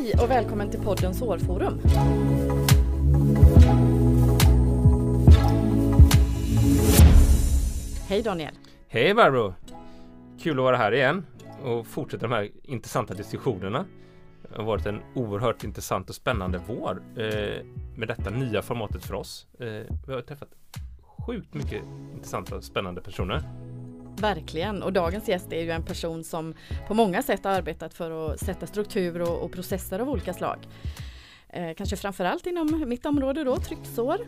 Hej och välkommen till podden Sårforum. Hej Daniel. Hej Barbro! Kul att vara här igen och fortsätta de här intressanta diskussionerna. Det har varit en oerhört intressant och spännande vår eh, med detta nya formatet för oss. Eh, vi har träffat sjukt mycket intressanta och spännande personer. Verkligen, och dagens gäst är ju en person som på många sätt har arbetat för att sätta struktur och, och processer av olika slag. Eh, kanske framförallt inom mitt område då, trycksår.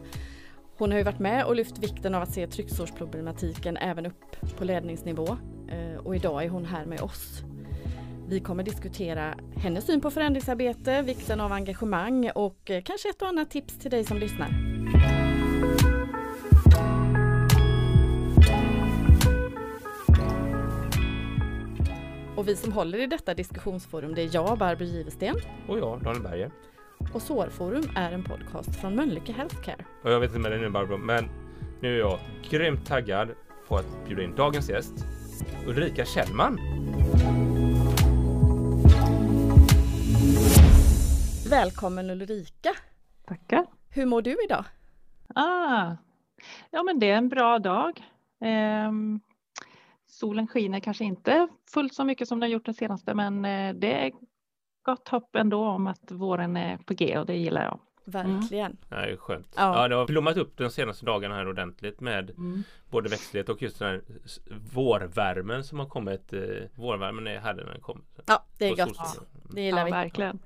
Hon har ju varit med och lyft vikten av att se trycksårsproblematiken även upp på ledningsnivå eh, och idag är hon här med oss. Vi kommer diskutera hennes syn på förändringsarbete, vikten av engagemang och eh, kanske ett och annat tips till dig som lyssnar. Och vi som håller i detta diskussionsforum det är jag, Barbro Givesten. Och jag, Daniel Berger. Och Sårforum är en podcast från Mölnlycke Healthcare. Och jag vet inte med dig nu Barbro, men nu är jag grymt taggad på att bjuda in dagens gäst, Ulrika Kjellman. Välkommen Ulrika! Tackar! Hur mår du idag? Ah, ja men det är en bra dag. Ehm, solen skiner kanske inte fullt så mycket som den gjort den senaste men eh, det är gott hopp ändå om att våren är på G och det gillar jag. Verkligen. Mm. Ja, det är skönt. Ja. Ja. det har blommat upp de senaste dagarna här ordentligt med Mm. både växtlighet och just den här vårvärmen som har kommit. Eh, vårvärmen är här när den kommer. Ja, det är gott. solstolen. Det gillar Ja, vi. verkligen.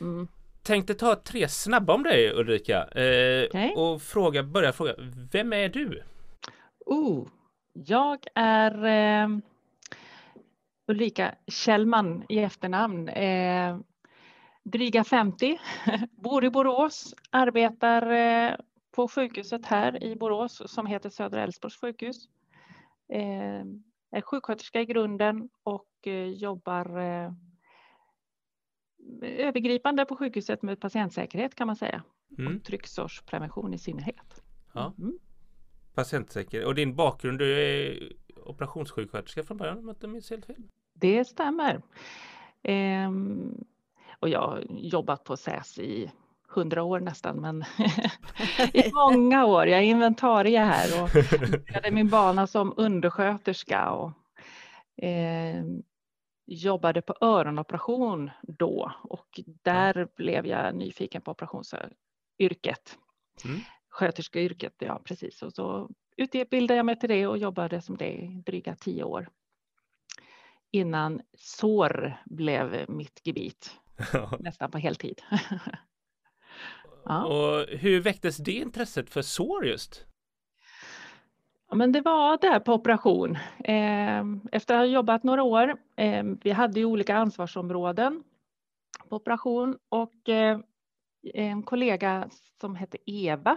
Mm. Tänkte ta tre snabba om dig Ulrika eh, Okej. och fråga, börja fråga, vem är du? Oh, jag är eh, Ulrika Kjellman i efternamn. Eh, dryga 50, bor i Borås, arbetar eh, på sjukhuset här i Borås som heter Södra Älvsborgs sjukhus. Eh, är sjuksköterska i grunden och eh, jobbar eh, övergripande på sjukhuset med patientsäkerhet kan man säga. Mm. Och trycksårsprevention i synnerhet. Ja. Mm. Patientsäker. Och din bakgrund, du är operationssjuksköterska från början om jag inte minns helt fel. Det stämmer. Ehm, och jag har jobbat på SÄS i hundra år nästan, men i många år. Jag är inventarie här och började min bana som undersköterska och ehm, jobbade på öronoperation då och där blev jag nyfiken på operationsyrket. Mm. Sköterskeyrket, ja precis. Och så utbildade jag mig till det och jobbade som det i dryga tio år innan sår blev mitt gebit, nästan på heltid. ja. Och hur väcktes det intresset för sår just? ja, men det var där på operation. Eh, Efter att ha jobbat några år, eh, vi hade ju olika ansvarsområden på operation och eh, en kollega som hette Eva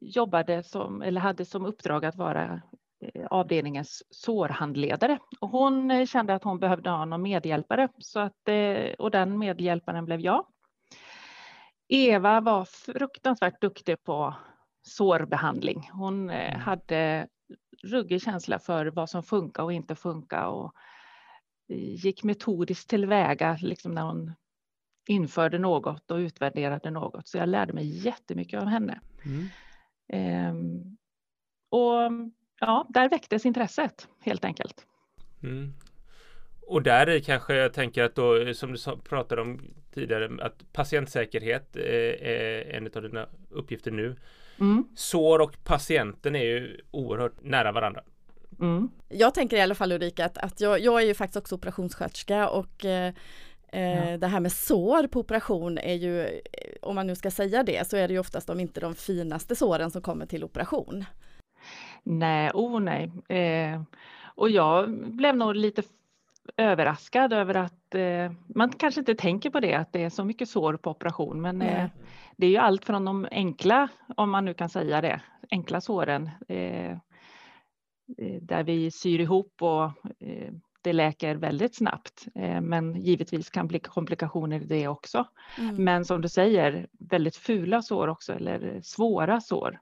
jobbade som, eller hade som uppdrag att vara eh, avdelningens sårhandledare. Och hon eh, kände att hon behövde ha någon medhjälpare så att, eh, och den medhjälparen blev jag. Eva var fruktansvärt duktig på sårbehandling. Hon Mm. hade ruggig känsla för vad som funkar och inte funkar och gick metodiskt tillväga liksom när hon införde något och utvärderade något. Så jag lärde mig jättemycket av henne. Mm. Ehm, och ja, där väcktes intresset helt enkelt. Mm. Och där i kanske jag tänker att då som du pratade om tidigare att patientsäkerhet eh, är en av dina uppgifter nu. Mm, Sår och patienten är ju oerhört nära varandra. mm, Jag tänker i alla fall Ulrika att, att jag, jag är ju faktiskt också operationssköterska och eh, Ja. det här med sår på operation är ju, eh, om man nu ska säga det, så är det ju oftast de inte de finaste såren som kommer till operation. nej, oh nej. Eh, och jag blev nog lite överraskad över att eh, man kanske inte tänker på det, att det är så mycket sår på operation. Men eh, det är ju allt från de enkla, om man nu kan säga det, enkla såren. Eh, eh, där vi syr ihop och eh, det läker väldigt snabbt. Eh, men givetvis kan bli komplikationer i det också. Mm. Men som du säger, väldigt fula sår också eller svåra sår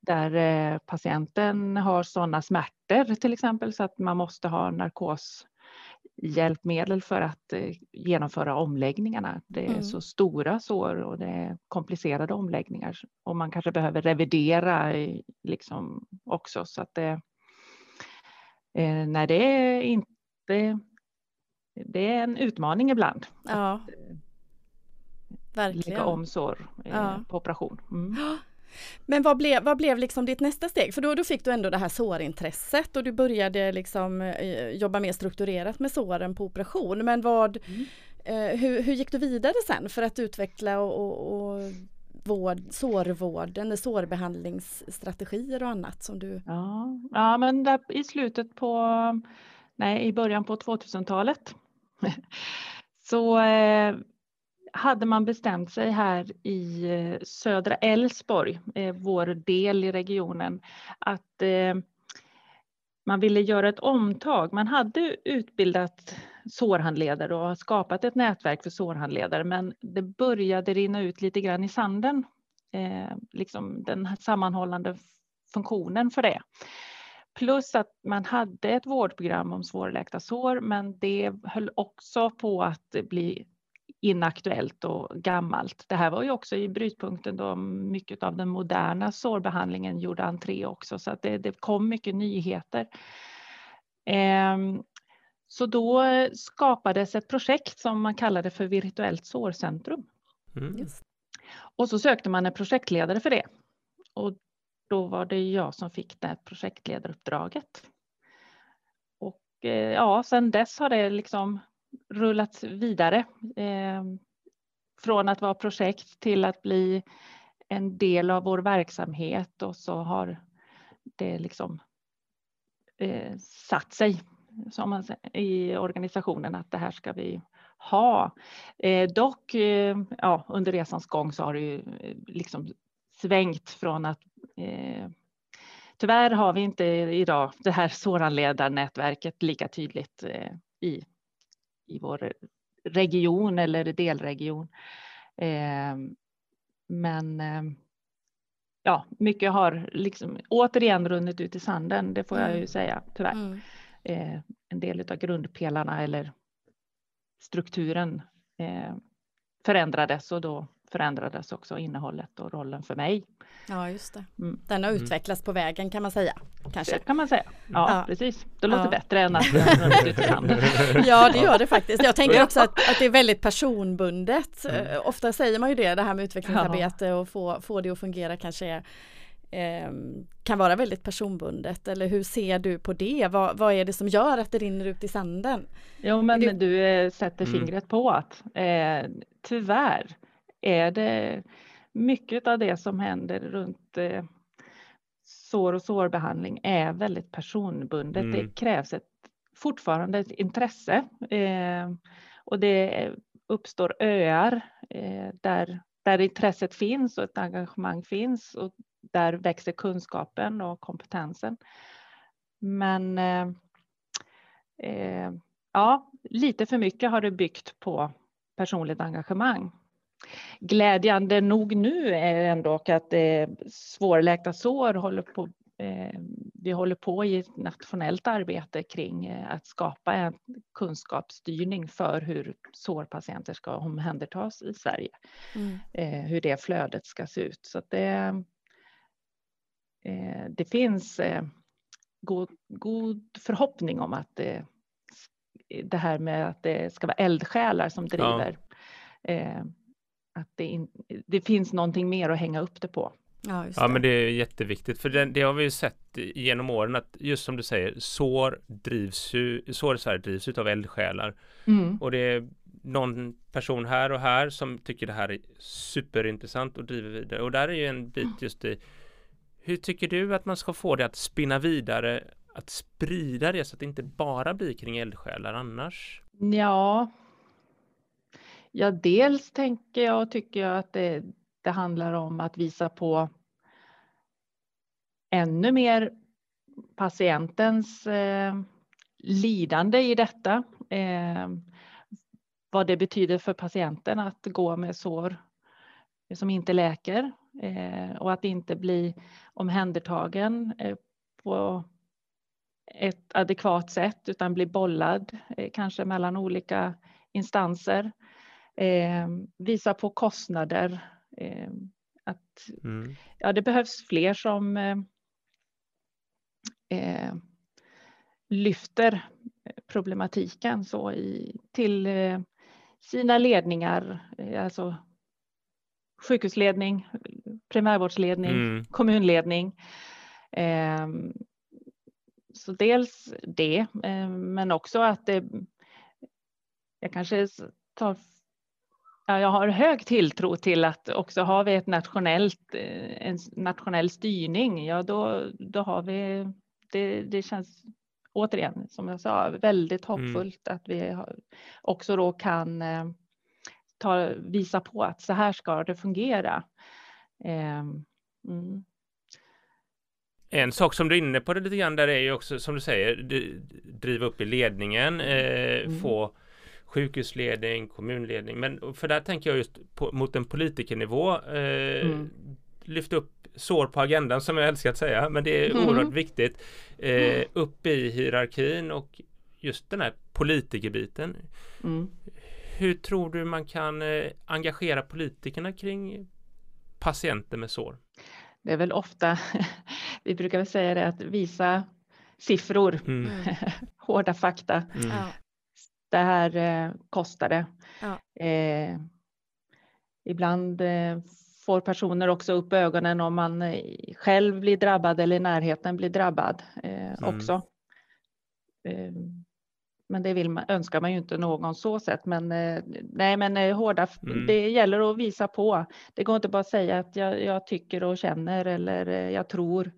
där eh, patienten har sådana smärtor till exempel så att man måste ha narkos hjälpmedel för att eh, genomföra omläggningarna. Det är mm. så stora sår och det är komplicerade omläggningar och man kanske behöver revidera liksom också så att det. Nej, det inte. Det är en utmaning ibland. Ja. Att, Verkligen. Lägga om sår ja. på operation. Mm. Men vad blev, vad blev liksom ditt nästa steg? För då, då fick du ändå det här sårintresset och du började liksom eh, jobba mer strukturerat med såren på operation. Men vad, mm. eh, hur, hur gick du vidare sen för att utveckla och, och, och vård, sårvården, sårbehandlingsstrategier och annat som du... Ja, ja men där, i slutet på, nej i början på 2000-talet så eh, hade man bestämt sig här i eh, södra Älvsborg, eh, vår del i regionen, att man ville göra ett omtag. Man hade utbildat sårhandledare och skapat ett nätverk för sårhandledare, men det började rinna ut lite grann i sanden, liksom den sammanhållande funktionen för det. Plus att man hade ett vårdprogram om svårläkta sår, men det höll också på att bli inaktuellt och gammalt. Det här var ju också i brytpunkten då mycket av den moderna sårbehandlingen gjorde entré också, så att det, det kom mycket nyheter. Ehm, så då skapades ett projekt som man kallade för Virtuellt sårcentrum. Mm. Och så sökte man en projektledare för det. Och då var det jag som fick det här projektledaruppdraget. Och eh, ja, sedan dess har det liksom rullat vidare eh, från att vara projekt till att bli en del av vår verksamhet och så har det liksom eh, satt sig som man, i organisationen att det här ska vi ha. Eh, dock eh, ja, under resans gång så har det ju eh, liksom svängt från att eh, Tyvärr har vi inte idag det här såranledarnätverket lika tydligt i i vår region eller delregion. Ehm, men ehm, ja, mycket har liksom återigen runnit ut i sanden, det får jag ju mm. säga tyvärr. Mm. Eh, en del av grundpelarna eller strukturen eh, förändrades och då förändrades också innehållet och rollen för mig. Ja, just det. Mm. Den har mm. utvecklats på vägen kan man säga. Kanske. Det kan man säga. Ja, ja. precis. Det låter ja. bättre än att Ja, det gör det faktiskt. Jag tänker också att, att det är väldigt personbundet. Mm. Ofta säger man ju det, det här med utvecklingsarbete och få, få det att fungera kanske är ehm, kan vara väldigt personbundet eller hur ser du på det? Vad, vad, är det som gör att det rinner ut i sanden? Jo men du, du eh, sätter mm. fingret på att eh, tyvärr är det mycket av det som händer runt eh, sår och sårbehandling är väldigt personbundet. Mm. Det krävs ett, fortfarande ett intresse eh, och det uppstår öar eh, där, där intresset finns och ett engagemang finns och där växer kunskapen och kompetensen. Men eh, eh, ja, lite för mycket har det byggt på personligt engagemang. Glädjande nog nu är ändå att eh, svårläkta sår håller på eh, vi håller på i ett nationellt arbete kring eh, att skapa en kunskapsstyrning för hur sårpatienter ska omhändertas i Sverige. Mm. Eh, hur det flödet ska se ut. Så det, det finns god, god förhoppning om att det, det här med att det ska vara eldsjälar som driver ja att det, in, det finns någonting mer att hänga upp det på. Ja, ja men det är jätteviktigt för det, det, har vi ju sett genom åren att just som du säger sår drivs ju, sår i Sverige drivs utav eldsjälar. Mm. Och det är någon person här och här som tycker det här är superintressant och driver vidare. Och där är ju en bit just i hur tycker du att man ska få det att spinna vidare, att sprida det så att det inte bara blir kring eldsjälar annars? Ja, Ja, dels tänker jag och tycker jag att det, det handlar om att visa på ännu mer patientens eh, lidande i detta. Eh, vad det betyder för patienten att gå med sår som inte läker eh, och att inte bli omhändertagen eh, på ett adekvat sätt utan bli bollad eh, kanske mellan olika instanser. Eh, visa på kostnader. Eh, att, mm. ja, det behövs fler som eh, eh lyfter problematiken så i, till eh, sina ledningar, alltså sjukhusledning, primärvårdsledning, mm. kommunledning. Eh, så dels det, eh, men också att det, jag kanske tar Ja, jag har hög tilltro till att också har vi ett nationellt, eh, en nationell styrning, ja då, då har vi, det, det känns återigen som jag sa väldigt mm. hoppfullt mm. att vi också då kan eh, ta, visa på att så här ska det fungera. Ehm, mm. En sak som du är inne på det lite grann där är ju också som du säger driva upp i ledningen, eh, mm. få sjukhusledning, kommunledning. Men för där tänker jag just på, mot en politikernivå. Eh, mm. Lyfta upp sår på agendan som jag älskar att säga. Men det är mm. oerhört viktigt. Eh, upp i hierarkin och just den här politikerbiten. Mm. Hur tror du man kan eh, engagera politikerna kring patienter med sår? Det är väl ofta, vi brukar väl säga det, att visa siffror, mm. hårda fakta. Mm. Det här eh, kostar det. Ja. Eh, ibland eh, får personer också upp ögonen om man eh, själv blir drabbad eller i närheten blir drabbad eh, mm. också. Ehm, men det vill man, önskar man ju inte någon så sett. Men eh, nej, men eh, hårda, mm. det gäller att visa på. Det går inte bara att säga att jag, jag tycker och känner eller eh, jag tror.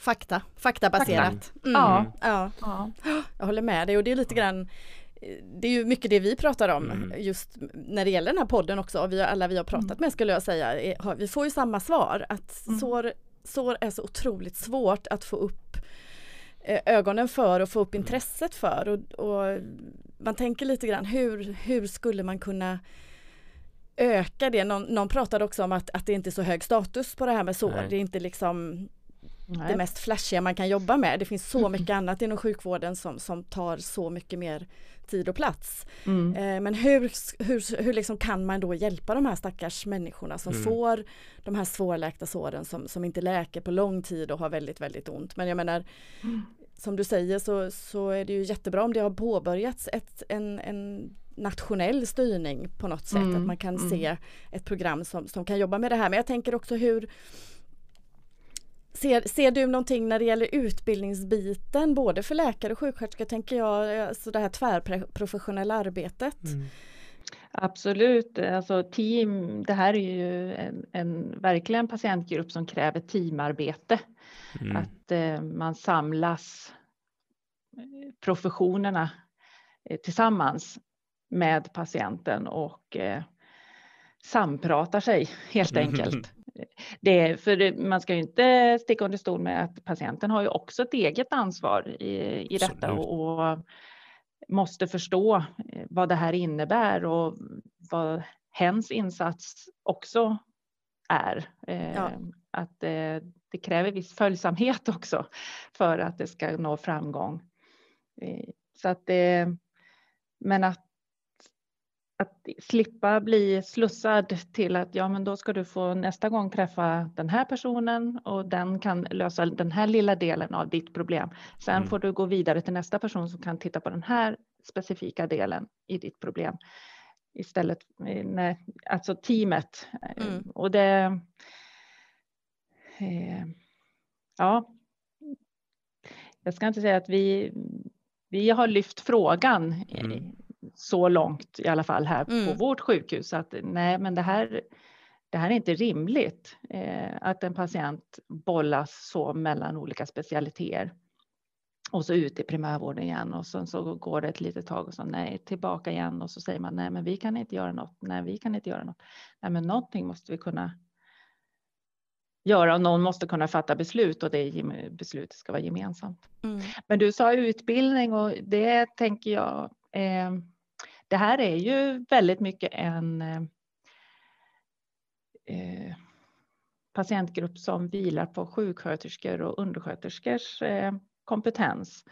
Fakta, faktabaserat. Mm. Ja. ja. ja. Jag håller med dig och det är lite grann det är ju mycket det vi pratar om mm. just när det gäller den här podden också. Vi, alla vi har pratat mm. med skulle jag säga, vi får ju samma svar att mm. sår, sår är så otroligt svårt att få upp Eh, ögonen för och få upp mm. intresset för och, och, man tänker lite grann hur, hur skulle man kunna öka det? Någon, någon pratade också om att, att det inte är så hög status på det här med sår. Nej. Det är inte liksom Nej. det mest flashiga man kan jobba med. Det finns så mm. mycket annat inom sjukvården som, som tar så mycket mer tid och plats. Mm. Eh, men hur, hur, hur liksom kan man då hjälpa de här stackars människorna som mm. får de här svårläkta såren som, som inte läker på lång tid och har väldigt, väldigt ont. Men jag menar, mm. som du säger så, så är det ju jättebra om det har påbörjats ett, en, en nationell styrning på något sätt, att mm. man kan se mm. ett program som, som kan jobba med det här. Men jag tänker också hur Ser, ser du någonting när det gäller utbildningsbiten både för läkare och sjuksköterskor tänker jag, alltså det här tvärprofessionella arbetet? Mm. Absolut, alltså team, det här är ju en, en verkligen patientgrupp som kräver teamarbete. Mm. Att eh, man samlas eh, professionerna eh, tillsammans med patienten och eh, sampratar sig helt enkelt. Det, för det, man ska ju inte sticka under stol med att patienten har ju också ett eget ansvar i, i detta och, och, måste förstå eh, vad det här innebär och vad hens insats också är. Eh, ja. Att eh, det kräver viss följsamhet också för att det ska nå framgång. Så att det, men att att slippa bli slussad till att ja, men då ska du få nästa gång träffa den här personen och den kan lösa den här lilla delen av ditt problem. Sen mm. får du gå vidare till nästa person som kan titta på den här specifika delen i ditt problem. Istället, eh, nej, alltså teamet. Eh, mm. Och det... Eh, ja. Jag ska inte säga att vi, vi har lyft frågan mm så långt i alla fall här mm. på vårt sjukhus att nej, men det här, det här är inte rimligt eh, att en patient bollas så mellan olika specialiteter och så ut i primärvården igen och sen så går det ett litet tag och så nej, tillbaka igen och så säger man nej, men vi kan inte göra något. Nej, vi kan inte göra något. Nej, men någonting måste vi kunna göra och någon måste kunna fatta beslut och det beslutet ska vara gemensamt. Mm. Men du sa utbildning och det tänker jag eh, det här är ju väldigt mycket en eh, eh, patientgrupp som vilar på sjuksköterskor och undersköterskors eh, kompetens.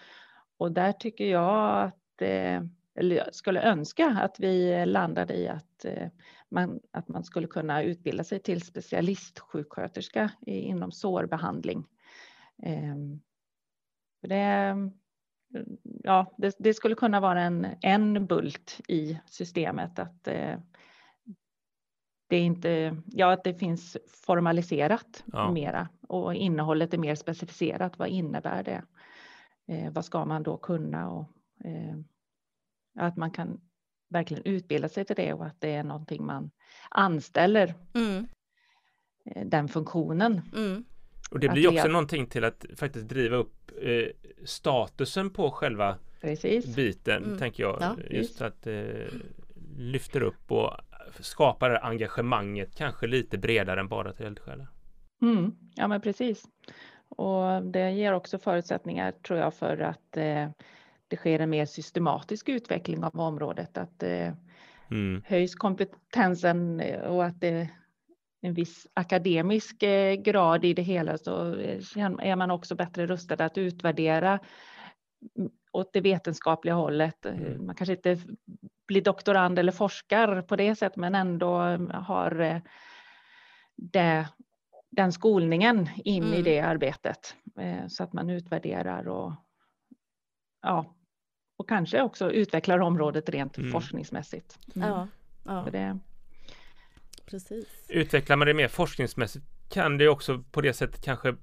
Och där tycker jag att, eh, eller jag skulle önska att vi landade i att eh, man, att man skulle kunna utbilda sig till specialistsjuksköterska inom sårbehandling. Ehm, för det, ja, det, det, skulle kunna vara en, en bult i systemet att det är inte, ja, att det finns formaliserat ja. mera och innehållet är mer specificerat. Vad innebär det? Eh, vad ska man då kunna? Och, eh, att man kan verkligen utbilda sig till det och att det är någonting man anställer mm. eh, den funktionen. Mm. Och det blir också det... någonting till att faktiskt driva upp eh, statusen på själva Precis. biten, mm. tänker jag. Ja, just, att eh, lyfter upp och skapar engagemanget kanske lite bredare än bara till eldsjälar. Mm, ja men precis. Och det ger också förutsättningar tror jag för att eh, det sker en mer systematisk utveckling av området. Att eh, mm. höjs kompetensen och att det en viss akademisk eh, grad i det hela så eh, är man också bättre rustad att utvärdera åt det vetenskapliga hållet. Mm. Man kanske inte blir doktorand eller forskar på det sättet men ändå har eh, det, den skolningen in mm. i det arbetet eh, så att man utvärderar och ja, och kanske också utvecklar området rent mm. forskningsmässigt. Mm. Ja, ja. Det... Precis. Utvecklar man det mer forskningsmässigt kan det också på det sättet kanske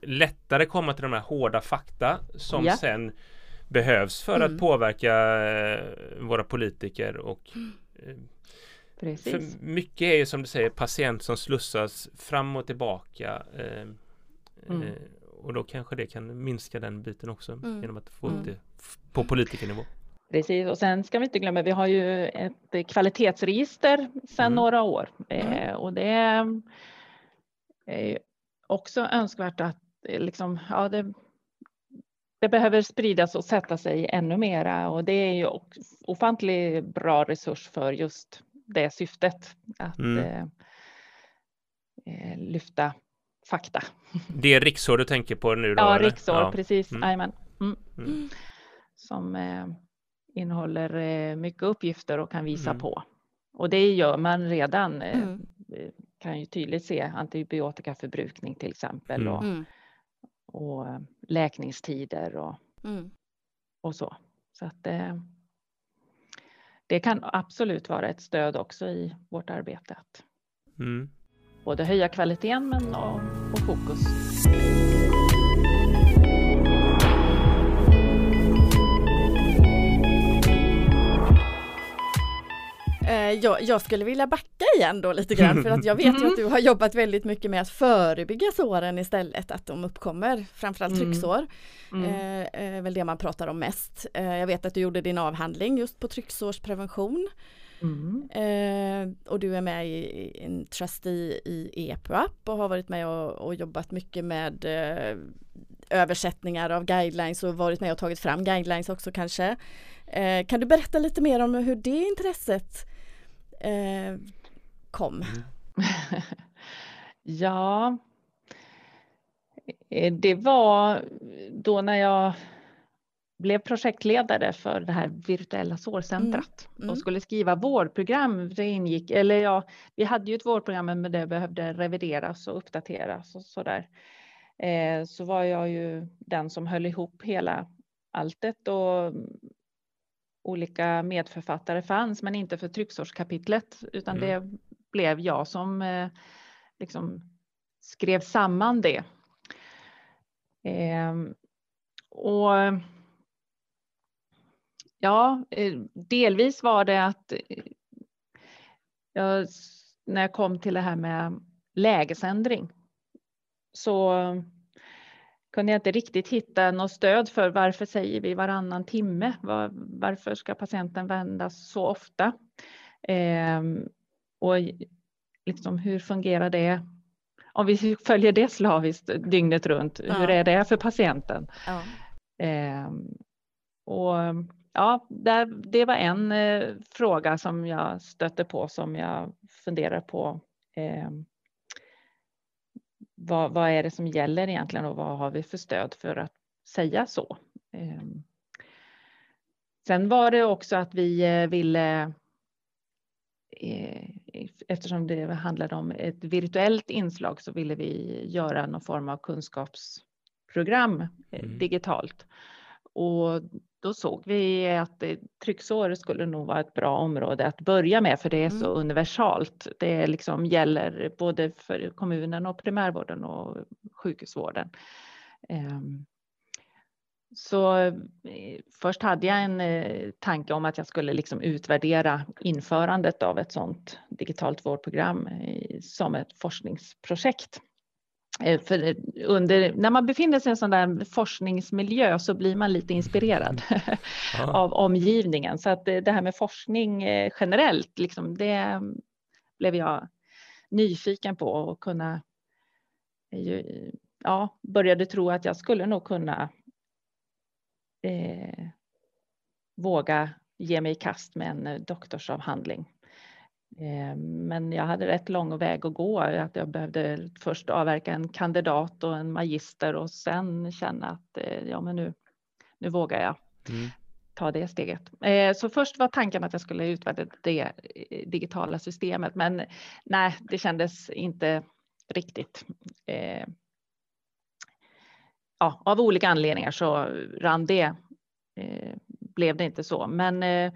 lättare komma till de här hårda fakta som ja. sen behövs för mm. att påverka eh, våra politiker och eh, Precis. För mycket är ju som du säger patient som slussas fram och tillbaka eh, mm. och då kanske det kan minska den biten också mm. genom att få mm. det på politikernivå. Precis, och sen ska vi inte glömma, vi har ju ett kvalitetsregister sedan mm. några år mm. och det är också önskvärt att liksom, ja, det det behöver spridas och sätta sig ännu mera och det är ju ofantligt bra resurs för just det syftet att mm. eh, eh lyfta fakta. Det är riksår du tänker på nu? Då, ja, riksår, ja. precis. Mm. Mm. Mm. Som eh, innehåller eh, mycket uppgifter och kan visa mm. på. Och det gör man redan. Eh, mm. kan ju tydligt se antibiotikaförbrukning till exempel. Och, och eh, läkningstider och, mm. och så. Så att det, det kan absolut vara ett stöd också i vårt arbete att mm. både höja kvaliteten men och, och fokus. Jag, jag, skulle vilja backa igen då lite grann för att jag vet ju att du har jobbat väldigt mycket med att förebygga såren istället, att de uppkommer, framförallt mm. trycksår. Mm. Eh, väl det man pratar om mest. Eh, jag vet att du gjorde din avhandling just på trycksårsprevention. Mm. Eh, och du är med i, en trustee i EPUAP och har varit med och, och jobbat mycket med eh, översättningar av guidelines och varit med och tagit fram guidelines också kanske. Eh, kan du berätta lite mer om hur det intresset eh, kom? Mm. ja, eh, det var då när jag blev projektledare för det här virtuella sårcentrat mm. Mm. och skulle skriva vårdprogram. Det ingick, eller ja, vi hade ju ett vårdprogram men det behövde revideras och uppdateras och så där. Eh, så var jag ju den som höll ihop hela alltet och olika medförfattare fanns, men inte för trycksårskapitlet, utan mm. det blev jag som eh, liksom skrev samman det. Eh, och ja, eh, delvis var det att eh, jag, när jag kom till det här med lägesändring så kunde jag inte riktigt hitta något stöd för varför säger vi varannan timme? Var, varför ska patienten vändas så ofta? Eh, och liksom, hur fungerar det? Om vi följer det slaviskt dygnet runt, ja. hur är det för patienten? Ja. Eh, och ja, där, det var en eh, fråga som jag stötte på som jag funderar på eh, vad, vad är det som gäller egentligen och vad har vi för stöd för att säga så? Ehm, sen var det också att vi eh, ville eh, eftersom det handlade om ett virtuellt inslag så ville vi göra någon form av kunskapsprogram eh, mm. digitalt. Och då såg vi att trycksår skulle nog vara ett bra område att börja med för det är så mm. universalt. Det liksom gäller både för kommunen och primärvården och sjukhusvården. Ehm, så eh, först hade jag en eh, tanke om att jag skulle liksom utvärdera införandet av ett sådant digitalt vårdprogram som ett forskningsprojekt. Eh, för under, när man befinner sig i en sån där forskningsmiljö så blir man lite inspirerad av omgivningen. Så att det här med forskning generellt, liksom, det blev jag nyfiken på och kunna ja, började tro att jag skulle nog kunna eh, våga ge mig i kast med en eh, doktorsavhandling. Eh, men jag hade rätt lång väg att gå. Att jag behövde först avverka en kandidat och en magister och sen känna att eh, ja, men nu, nu vågar jag mm. ta det steget. Så först var tanken att jag skulle utvärdera det digitala systemet, men nej, det kändes inte riktigt ja, av olika anledningar så rann det, eh, blev det inte så. Men eh,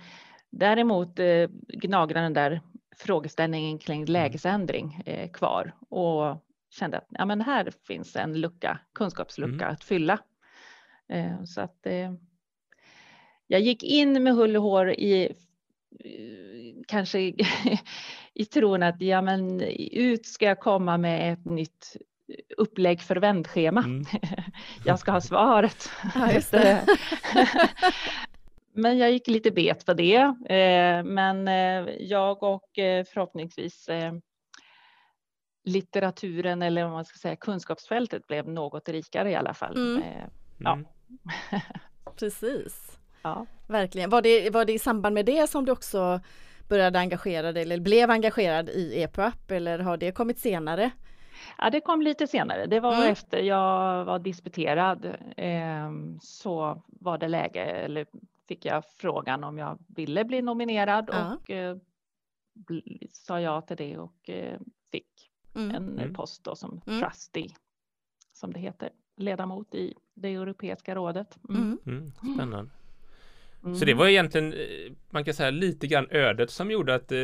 däremot eh, gnagade den där frågeställningen kring mm. lägesändring eh, kvar och kände att ja, men här finns en lucka, kunskapslucka mm. att fylla. Eh, så att eh, jag gick in med hull och hår i eh, kanske i tron att ja, men ut ska jag komma med ett nytt upplägg för vändschema. Mm. jag ska ha svaret. Ja, men jag gick lite bet på det. Eh, men eh, jag och eh, förhoppningsvis litteraturen eller om man ska säga kunskapsfältet blev något rikare i alla fall. Mm. Ja. Mm. Precis. Ja. Verkligen. Var det, var det i samband med det som du också började engagera dig eller blev engagerad i EPUP eller har det kommit senare? Ja, det kom lite senare. Det var mm. efter jag var disputerad eh, så var det läge, eller fick jag frågan om jag ville bli nominerad ja. och eh, sa ja till det och eh, fick mm. en mm. post då som mm. trustee, som det heter, ledamot i det europeiska rådet. Mm. Mm. Spännande. Så det var egentligen, eh, man kan säga lite grann ödet som gjorde att eh,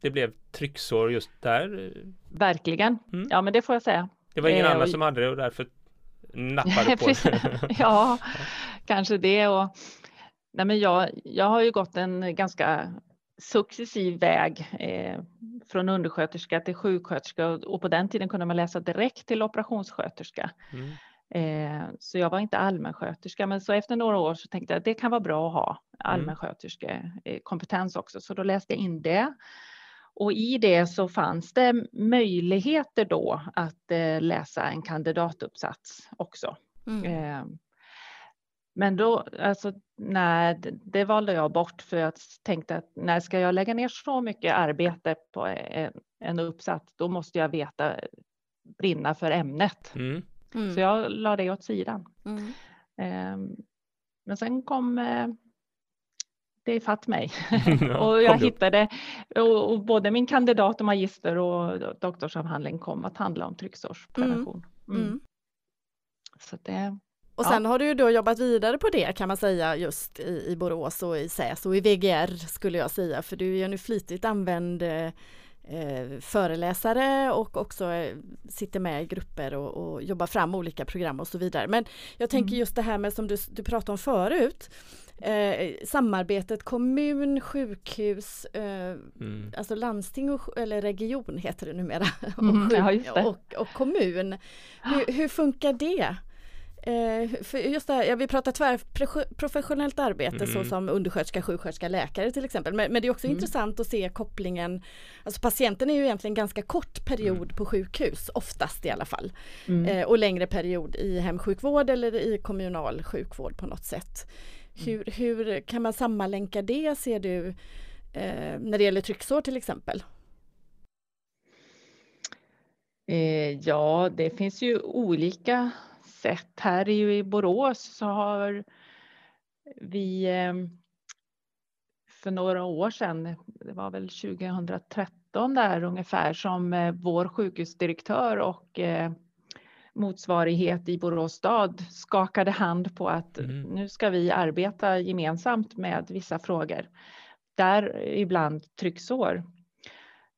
det blev trycksår just där? Verkligen, mm. ja men det får jag säga. Det var ingen eh, annan som hade det och därför nappade på det. ja, kanske det och nej men jag, jag har ju gått en ganska successiv väg eh, från undersköterska till sjuksköterska och på den tiden kunde man läsa direkt till operationssköterska. Mm. Eh, så jag var inte allmänsköterska, men så efter några år så tänkte jag att det kan vara bra att ha allmänsköterskekompetens också, så då läste jag in det. Och i det så fanns det möjligheter då att eh, läsa en kandidatuppsats också. Mm. Men då, alltså, nej, det valde jag bort för jag tänkte att när ska jag lägga ner så mycket arbete på en, en uppsats, då måste jag veta, brinna för ämnet. Mm. Mm. Så jag la det åt sidan. Eh, men sen kom eh, det ifatt mig. och jag hittade, och, och, både min kandidat och magister och doktorsavhandling kom att handla om trycksårsprevention. Mm. Mm. mm. Så det, och sen ja. har du ju då jobbat vidare på det kan man säga just i, i Borås och i SÄS och i VGR skulle jag säga för du är en flitigt använd eh, föreläsare och också eh, sitter med i grupper och, och, jobbar fram olika program och så vidare. Men jag tänker mm. just det här med som du, du pratade om förut eh, samarbetet kommun, sjukhus, eh, mm. alltså landsting och, eller region heter det numera mm, och, ja, och, och, kommun. Hur, hur funkar det? Eh, för just det här, ja, vi pratar tvärprofessionellt arbete mm. så som undersköterska, sjuksköterska, läkare till exempel. Men, men det är också mm. intressant att se kopplingen. Alltså patienten är ju egentligen ganska kort period mm. på sjukhus, oftast i alla fall. Mm. Eh, och längre period i hemsjukvård eller i kommunal sjukvård på något sätt. Hur, hur kan man sammanlänka det ser du eh, när det gäller trycksår till exempel? Eh, ja, det finns ju olika sätt. Här i Borås så har vi eh, för några år sedan, det var väl 2013 där ungefär, som eh, vår sjukhusdirektör och motsvarighet i Borås stad skakade hand på att mm. nu ska vi arbeta gemensamt med vissa frågor. Där ibland trycksår.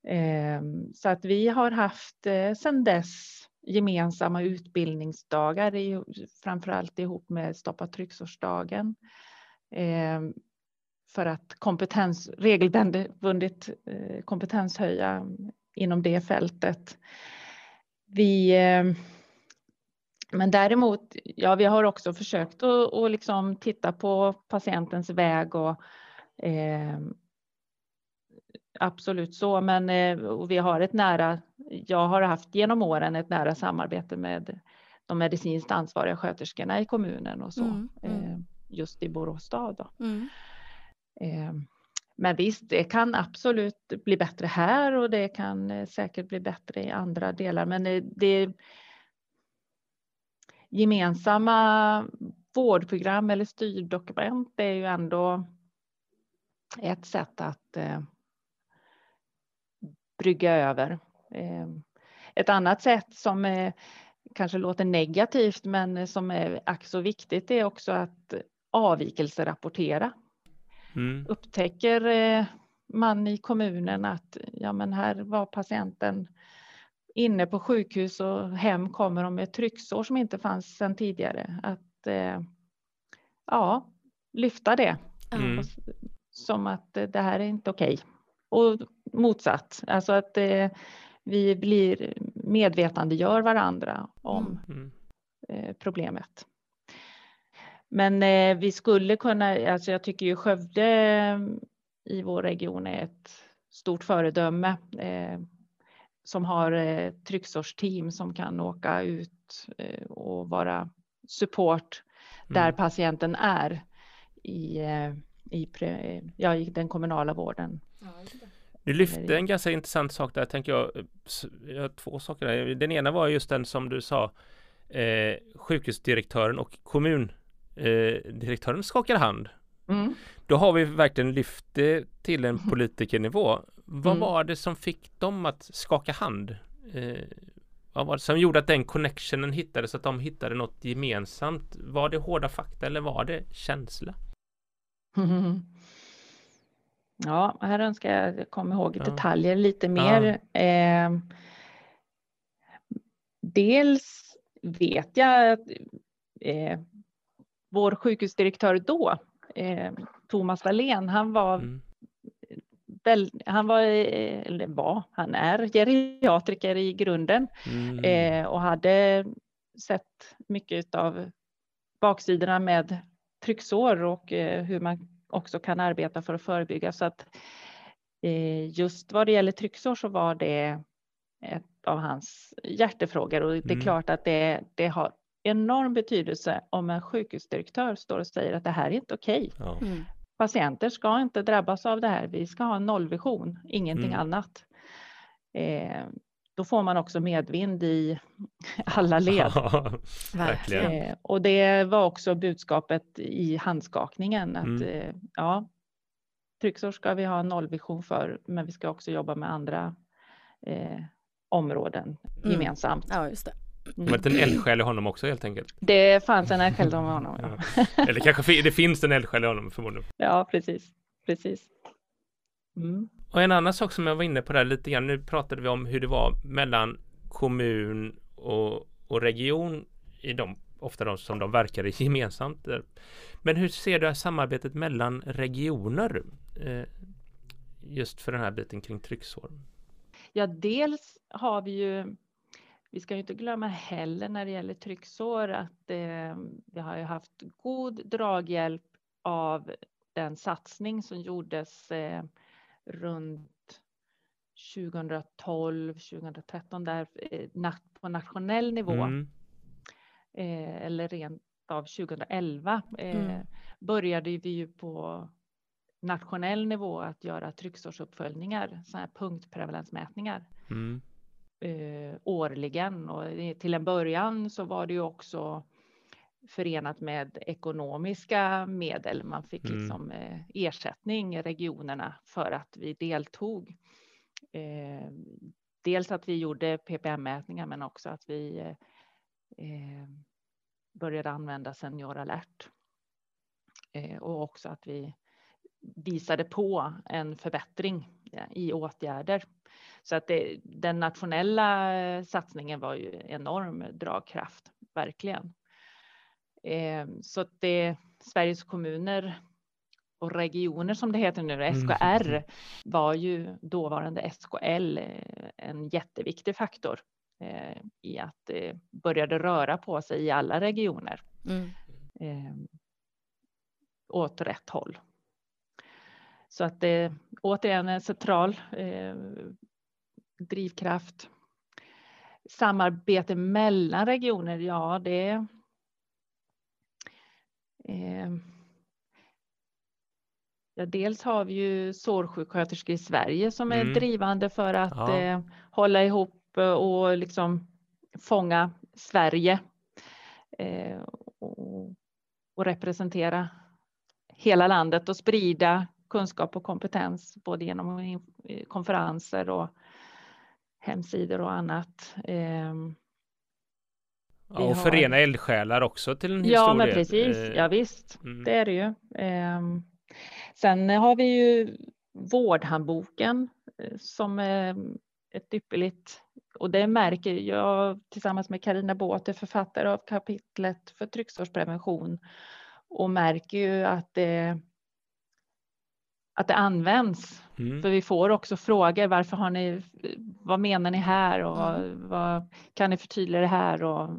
Ehm, så att vi har haft eh, sedan dess gemensamma utbildningsdagar, framförallt ihop med Stoppa trycksårsdagen. Ehm, för att kompetens, regelbundet eh, kompetenshöja inom det fältet. Vi, ehm, men däremot, ja, vi har också försökt att, att liksom titta på patientens väg och eh, absolut så, men eh, vi har ett nära, jag har haft genom åren ett nära samarbete med de medicinskt ansvariga sköterskorna i kommunen och så, mm, mm. Eh, just i Borås stad. Mm. Eh, men visst, det kan absolut bli bättre här och det kan säkert bli bättre i andra delar, men det gemensamma vårdprogram eller styrdokument är ju ändå ett sätt att brygga över. Eh, ett annat sätt som är, kanske låter negativt men som är ack så viktigt är också att avvikelserapportera. Mm. Upptäcker eh, man i kommunen att ja, men här var patienten inne på sjukhus och hem kommer de med trycksår som inte fanns sedan tidigare. Att eh, ja, lyfta det mm. som att det här är inte okej. Okay och motsatt, alltså att eh, vi blir medvetandegör varandra om mm. eh, problemet. Men eh, vi skulle kunna, alltså jag tycker ju Skövde eh, i vår region är ett stort föredöme eh, som har eh, trycksårsteam som kan åka ut eh, och vara support mm. där patienten är i, i, ja, i den kommunala vården. Du lyfte en ganska intressant sak där, tänker jag. Jag har två saker där. Den ena var just den som du sa, eh, sjukhusdirektören och kommundirektören eh, skakar hand. Mm. Då har vi verkligen lyft det till en politikernivå. Vad mm. var det som fick dem att skaka hand? Eh, vad var det som gjorde att den connectionen hittades, att de hittade något gemensamt? Var det hårda fakta eller var det känsla? Ja, här önskar jag komma ihåg ja. detaljer lite mer. Ja. Eh, dels vet jag att eh, vår sjukhusdirektör då, eh, Thomas Wallén, han var mm. Väl, han var, eller var, han är geriatriker i grunden mm. eh, och hade sett mycket av baksidorna med trycksår och eh, hur man också kan arbeta för att förebygga. Så att eh, just vad det gäller trycksår så var det ett av hans hjärtefrågor och det är mm. klart att det, det har enorm betydelse om en sjukhusdirektör står och säger att det här är inte okej. Okay. Ja. Mm. Patienter ska inte drabbas av det här. Vi ska ha en nollvision, ingenting mm. annat. Eh, då får man också medvind i alla led. Verkligen. Eh, och det var också budskapet i handskakningen att mm. eh, ja, trycksår ska vi ha en nollvision för, men vi ska också jobba med andra eh, områden mm. gemensamt. Ja, just det. Mm. Det en eldsjäl i honom också helt enkelt? Det fanns en eldsjäl i honom. Ja. Eller kanske det finns en eldsjäl i honom förmodligen. Ja, precis. precis. Mm. Och en annan sak som jag var inne på där lite grann, nu pratade vi om hur det var mellan kommun och, och region i de, ofta de som de verkar gemensamt. Men hur ser du samarbetet mellan regioner? Eh, just för den här biten kring trycksår. Ja, dels har vi ju vi ska ju inte glömma heller när det gäller trycksår att eh, vi har ju haft god draghjälp av den satsning som gjordes eh, runt 2012, 2013 där eh, på nationell nivå. Mm. Eh, eller rent av 2011 eh, mm. började vi ju på nationell nivå att göra trycksårsuppföljningar, sådana här punktprevalensmätningar. Mm. eh, årligen och till en början så var det ju också förenat med ekonomiska medel. Man fick mm. liksom eh, ersättning i regionerna för att vi deltog. Eh, dels att vi gjorde PPM-mätningar men också att vi eh, började använda Senior alert. Och också att vi visade på en förbättring i åtgärder. Så att det, den nationella satsningen var ju enorm dragkraft, verkligen. Eh, så att det Sveriges kommuner och regioner som det heter nu, mm. SKR, var ju dåvarande SKL eh, en jätteviktig faktor i att det började röra på sig i alla regioner. Mm. åt rätt håll. Så att det återigen en central eh, drivkraft. Samarbete mellan regioner, ja det eh, Ja, dels har vi ju sårsjuksköterskor i Sverige som är mm. drivande för att ja. eh, hålla ihop och liksom fånga Sverige eh, och, och, representera hela landet och sprida kunskap och kompetens både genom konferenser och hemsidor och annat. Ehm, ja, och förena eldsjälar också till en Ja, men precis. Eh, ja, visst, mm. det är det ju. Ehm, sen har vi ju vårdhandboken eh, som är ett ypperligt och det märker jag tillsammans med Karina Båth, författare av kapitlet för trycksårsprevention och märker ju att det att det används. Mm. För vi får också frågor. Varför har ni? Vad menar ni här och mm. vad kan ni förtydliga det här och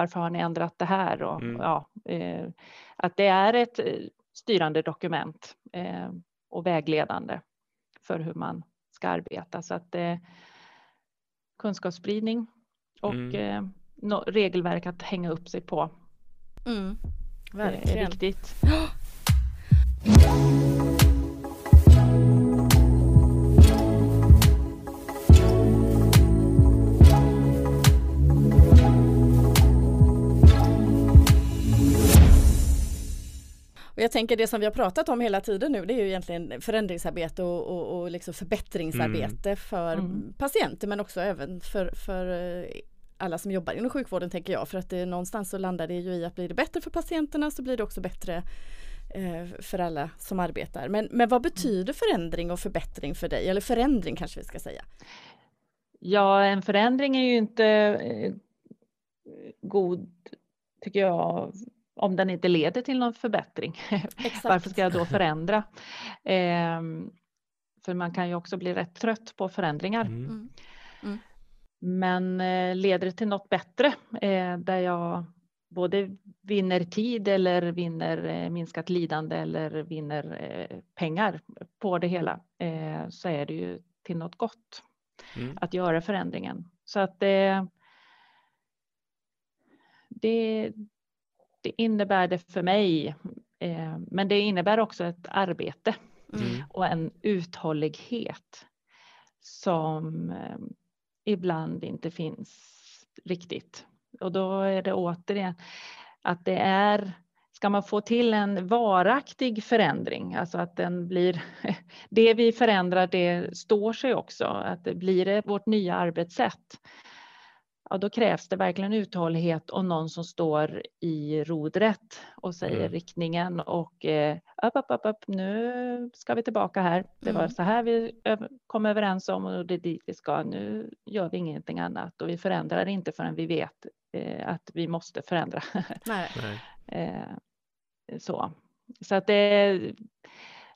varför har ni ändrat det här? Och, mm. ja, eh, att det är ett eh, styrande dokument eh, och vägledande för hur man ska arbeta så att eh, kunskapsspridning och mm. eh, no, regelverk att hänga upp sig på. Mm. Verkligen. är viktigt. Och jag tänker det som vi har pratat om hela tiden nu det är ju egentligen förändringsarbete och, och, och liksom förbättringsarbete mm. för mm. patienter men också även för, för eh, alla som jobbar inom sjukvården tänker jag för att det någonstans så landar det ju i att blir det bättre för patienterna så blir det också bättre eh, för alla som arbetar. Men, men vad betyder förändring och förbättring för dig? Eller förändring kanske vi ska säga? Ja, en förändring är ju inte eh, god tycker jag om den inte leder till någon förbättring. Varför ska jag då förändra? Eh, för man kan ju också bli rätt trött på förändringar. Mm. Mm. mm. Men eh, leder det till något bättre eh, där jag både vinner tid eller vinner eh, minskat lidande eller vinner eh, pengar på det hela eh, så är det ju till något gott mm. att göra förändringen. Så att det, det, innebär det för mig. Eh, men det innebär också ett arbete mm. och en uthållighet som eh, ibland inte finns riktigt. Och då är det återigen att det är Ska man få till en varaktig förändring, alltså att den blir det vi förändrar, det står sig också, att det blir vårt nya arbetssätt ja, då krävs det verkligen uthållighet och någon som står i rodret och säger mm. riktningen och eh, upp, upp, upp, upp, nu ska vi tillbaka här. Det var mm. så här vi kom överens om och det är dit vi ska. Nu gör vi ingenting annat och vi förändrar inte förrän vi vet eh, att vi måste förändra. Nej. eh, så. så att det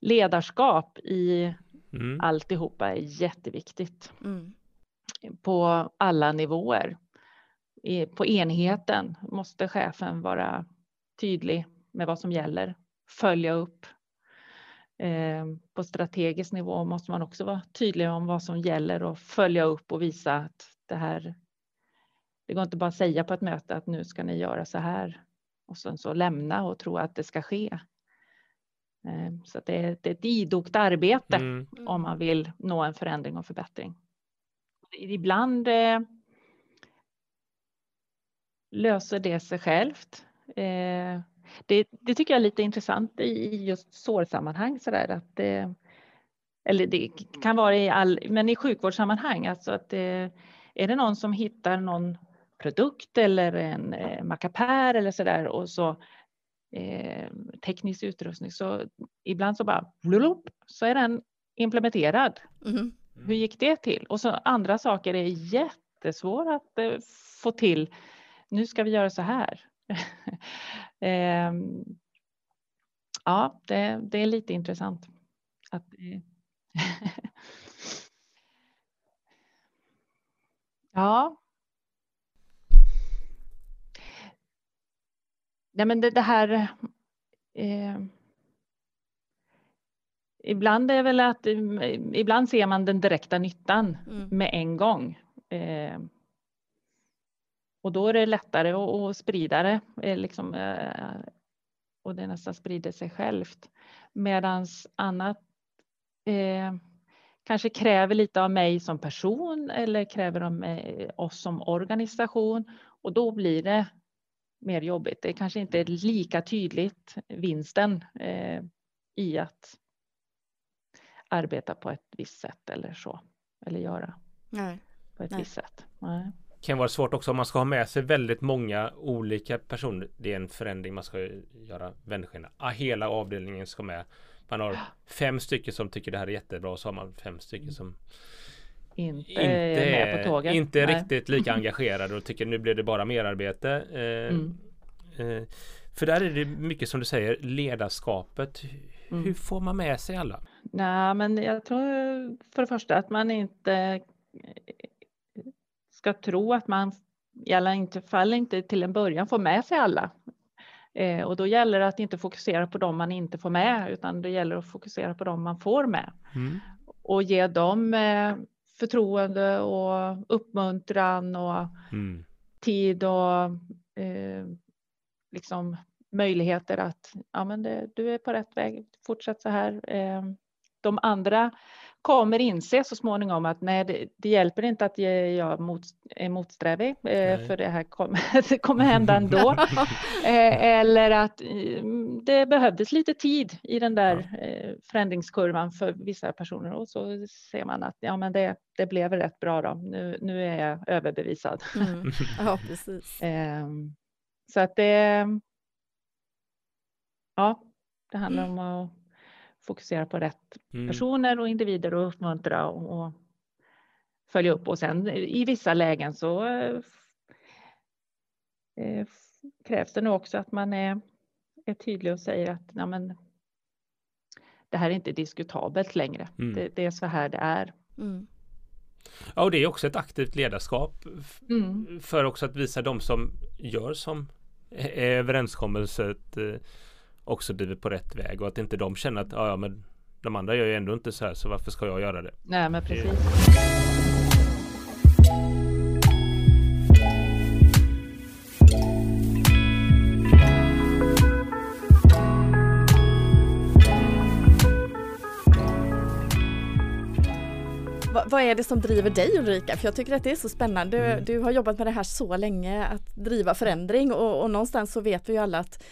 ledarskap i mm. alltihopa är jätteviktigt. Mm på alla nivåer på enheten måste chefen vara tydlig med vad som gäller, följa upp. Eh, på strategisk nivå måste man också vara tydlig om vad som gäller och följa upp och visa att det här. Det går inte bara att säga på ett möte att nu ska ni göra så här och sen så lämna och tro att det ska ske. Eh, så det är, ett idogt arbete mm. om man vill nå en förändring och förbättring. Ibland eh, löser det sig självt. Eh, det, det, tycker jag är lite intressant i just sårsammanhang sådär att det, eller det kan vara i all, men i sjukvårdssammanhang, alltså att det, är det någon som hittar någon produkt eller en eh, mackapär eller sådär och så eh, teknisk utrustning så ibland så bara blulup, så är den implementerad. Mm. Hur gick det till? Och så andra saker är jättesvåra att eh, få till. Nu ska vi göra så här. eh, ja, det, det, är lite intressant. Att, ja. Nej, men det, det här. Eh, ibland är väl att ibland ser man den direkta nyttan mm. med en gång. Eh, och då är det lättare att, sprida det, eh, liksom, eh, och det nästan sprider sig självt. Medan annat eh, kanske kräver lite av mig som person eller kräver av mig, oss som organisation och då blir det mer jobbigt. Det kanske inte är lika tydligt vinsten eh, i att arbeta på ett visst sätt eller så. Eller göra Nej. på ett Nej. visst sätt. Nej. Kan vara svårt också om man ska ha med sig väldigt många olika personer. Det är en förändring man ska göra vändskena. Ah, hela avdelningen ska med. Man har fem stycken som tycker det här är jättebra och så har man fem stycken som inte, inte. Inte riktigt lika engagerade och tycker nu blir det bara merarbete. Eh, mm. eh, för där är det mycket som du säger ledarskapet. Mm. Hur får man med sig alla? Nej, men jag tror för det första att man inte ska tro att man i alla inte fall inte till en början får med sig alla. Eh, och då gäller det att inte fokusera på dem man inte får med, utan det gäller att fokusera på dem man får med. Mm. Och ge dem eh, förtroende och uppmuntran och mm. tid och eh, liksom möjligheter att ja, men det, du är på rätt väg, fortsätt så här. Eh, de andra kommer inse så småningom att nej, det, det hjälper inte att jag mot, är motsträvig, eh, för det här kommer, det kommer hända ändå. eh, eller att eh, det behövdes lite tid i den där eh, förändringskurvan för vissa personer och så ser man att ja, men det, det blev rätt bra då. Nu, nu är jag överbevisad. Mm. Ja, precis. Ehm, så att det. Ja, det handlar mm. om att fokusera på rätt mm. personer och individer och uppmuntra och, och, följa upp. Och sen i vissa lägen så eh, krävs det nog också att man är, är tydlig och säger att ja, men, det här är inte diskutabelt längre. Mm. Det, det, är så här det är. Mm. Ja, och det är också ett aktivt ledarskap mm. för också att visa de som gör som överenskommelset eh, också blivit på rätt väg och att inte de känner att ja, men de andra gör ju ändå inte så här så varför ska jag göra det? Nej men precis. vad är det som driver dig Ulrika? För jag tycker att det är så spännande. Du, mm. du har jobbat med det här så länge, att driva förändring och, och någonstans så vet vi ju alla att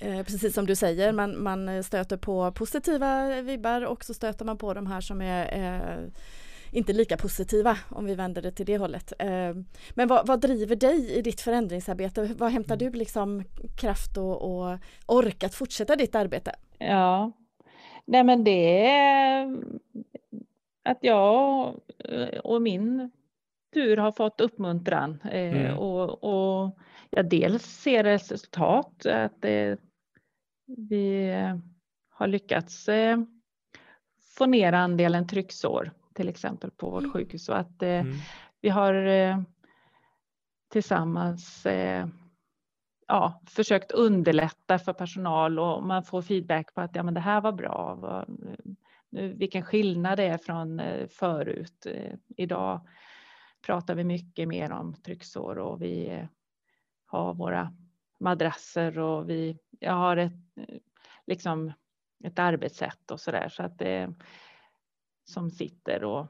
Eh, precis som du säger, man, man stöter på positiva vibbar och så stöter man på de här som är eh, inte lika positiva om vi vänder det till det hållet. Eh, men vad, vad, driver dig i ditt förändringsarbete? Vad hämtar du liksom kraft och, och ork att fortsätta ditt arbete? Ja, nej men det är att jag och min tur har fått uppmuntran eh, mm. och, och jag dels ser resultat, att det vi har lyckats eh, få ner andelen trycksår till exempel på vårt mm. sjukhus och att eh, mm. vi har eh, tillsammans ja, försökt underlätta för personal och man får feedback på att ja, men det här var bra. Vilken skillnad det är från förut. Idag pratar vi mycket mer om trycksår och vi har våra madrasser och vi, jag har ett, liksom ett arbetssätt och så där så att det som sitter och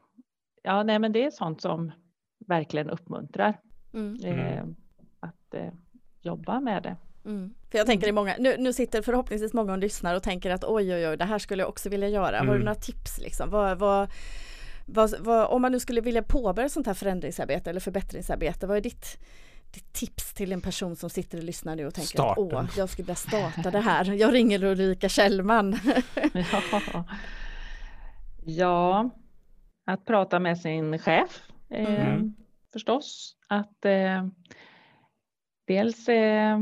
ja, nej, men det är sånt som verkligen uppmuntrar. Mm. Eh, att, eh, jobba med det. Mm. För jag tänker i många, nu, nu sitter förhoppningsvis många och lyssnar och tänker att oj oj oj det här skulle jag också vilja göra. Mm. Har du mm. några tips liksom? Vad, vad, vad, vad, om man nu skulle vilja påbörja sånt här förändringsarbete eller förbättringsarbete, vad är ditt, ditt tips till en person som sitter och lyssnar nu och tänker Starten. att åh, jag skulle vilja starta det här. Jag ringer Ulrika Kjellman. ja. ja, att prata med sin chef eh, mm. förstås. Att eh, dels eh,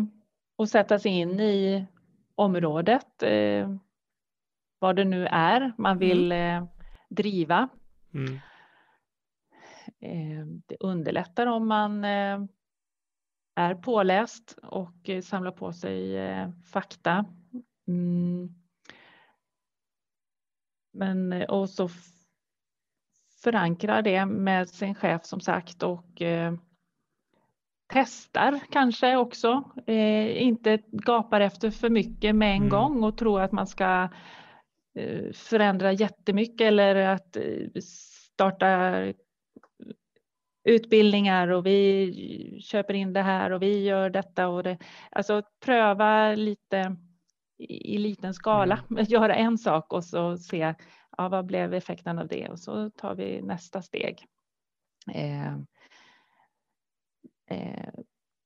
att sätta sig in i området, eh, vad det nu är man mm. vill eh, driva. Mm. Eh, det underlättar om man eh, är påläst och eh, samlar på sig fakta. Mm. Men och så förankra det med sin chef som sagt och testar kanske också. Eh, inte gapar efter för mycket med en mm. gång och tror att man ska eh, förändra jättemycket eller att eh, starta utbildningar och vi köper in det här och vi gör detta och det. Alltså pröva lite i, i liten skala, mm. göra en sak och så se ja, vad blev effekten av det och så tar vi nästa steg. Eh, Eh,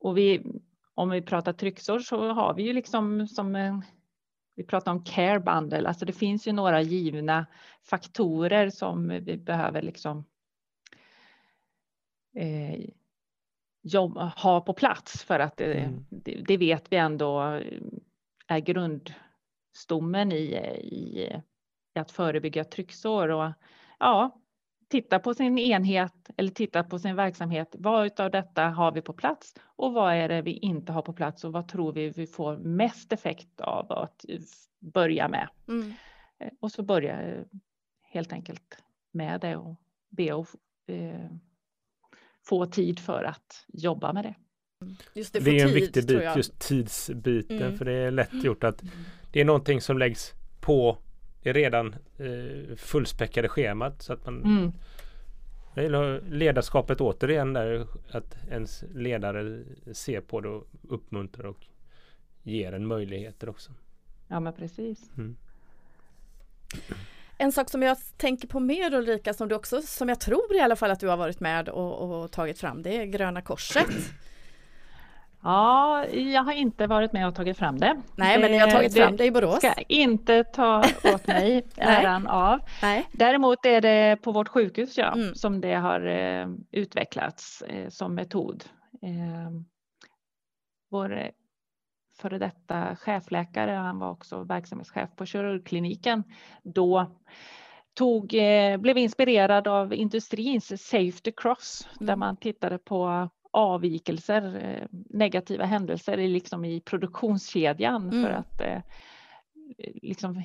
och vi, om vi pratar trycksår så har vi ju liksom som en, vi pratar om care bundle, alltså det finns ju några givna faktorer som vi behöver liksom eh, jobb, ha på plats för att det, mm. det, det, vet vi ändå är grundstommen i, i, i att förebygga trycksår. Och ja, titta på sin enhet eller titta på sin verksamhet. Vad av detta har vi på plats och vad är det vi inte har på plats och vad tror vi vi får mest effekt av att börja med? Mm. Eh, och så börja eh, helt enkelt med det och be att eh, få tid för att jobba med det. Just det, det är en tid, viktig bit, just tidsbiten, mm. för det är lätt gjort att mm. det är någonting som läggs på det redan eh, fullspäckade schemat så att man mm. Ledarskapet återigen där att ens ledare ser på det och uppmuntrar och ger en möjligheter också. Ja men precis. Mm. En sak som jag tänker på mer Ulrika som du också, som jag tror i alla fall att du har varit med och, och tagit fram, det är Gröna Korset. Ja, jag har inte varit med och tagit fram det. Nej, men ni har tagit fram det i Borås. ska inte ta åt mig äran av. Nej. Däremot är det på vårt sjukhus ja, mm. som det har eh, utvecklats eh, som metod. Eh, vår före detta chefläkare, han var också verksamhetschef på kirurgkliniken, då tog, eh, blev inspirerad av industrins Safety Cross mm. där man tittade på avvikelser, eh, negativa händelser liksom i produktionskedjan mm. för att eh, liksom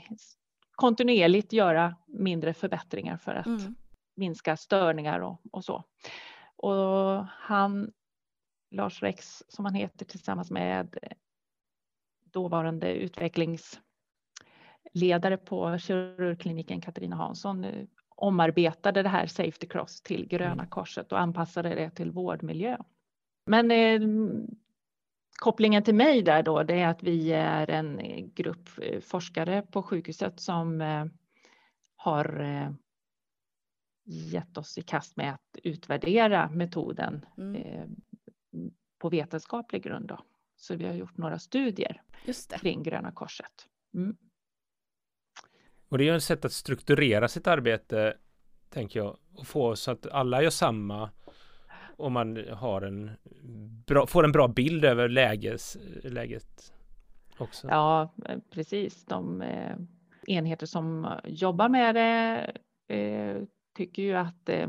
kontinuerligt göra mindre förbättringar för att mm. minska störningar och, och, så. Och han, Lars Rex som han heter tillsammans med dåvarande utvecklingsledare på kirurgkliniken Katarina Hansson eh, omarbetade det här Safety Cross till Gröna mm. Korset och anpassade det till vårdmiljö. Men eh, kopplingen till mig där då, det är att vi är en grupp eh, forskare på sjukhuset som eh, har eh, gett oss i kast med att utvärdera metoden mm. eh, på vetenskaplig grund. Då. Så vi har gjort några studier kring Gröna Korset. Mm. Och det är ju ett sätt att strukturera sitt arbete, tänker jag, och få så att alla gör samma om man har en bra, får en bra bild över läges, läget också. Ja, precis. De eh, enheter som jobbar med det eh, tycker ju att eh,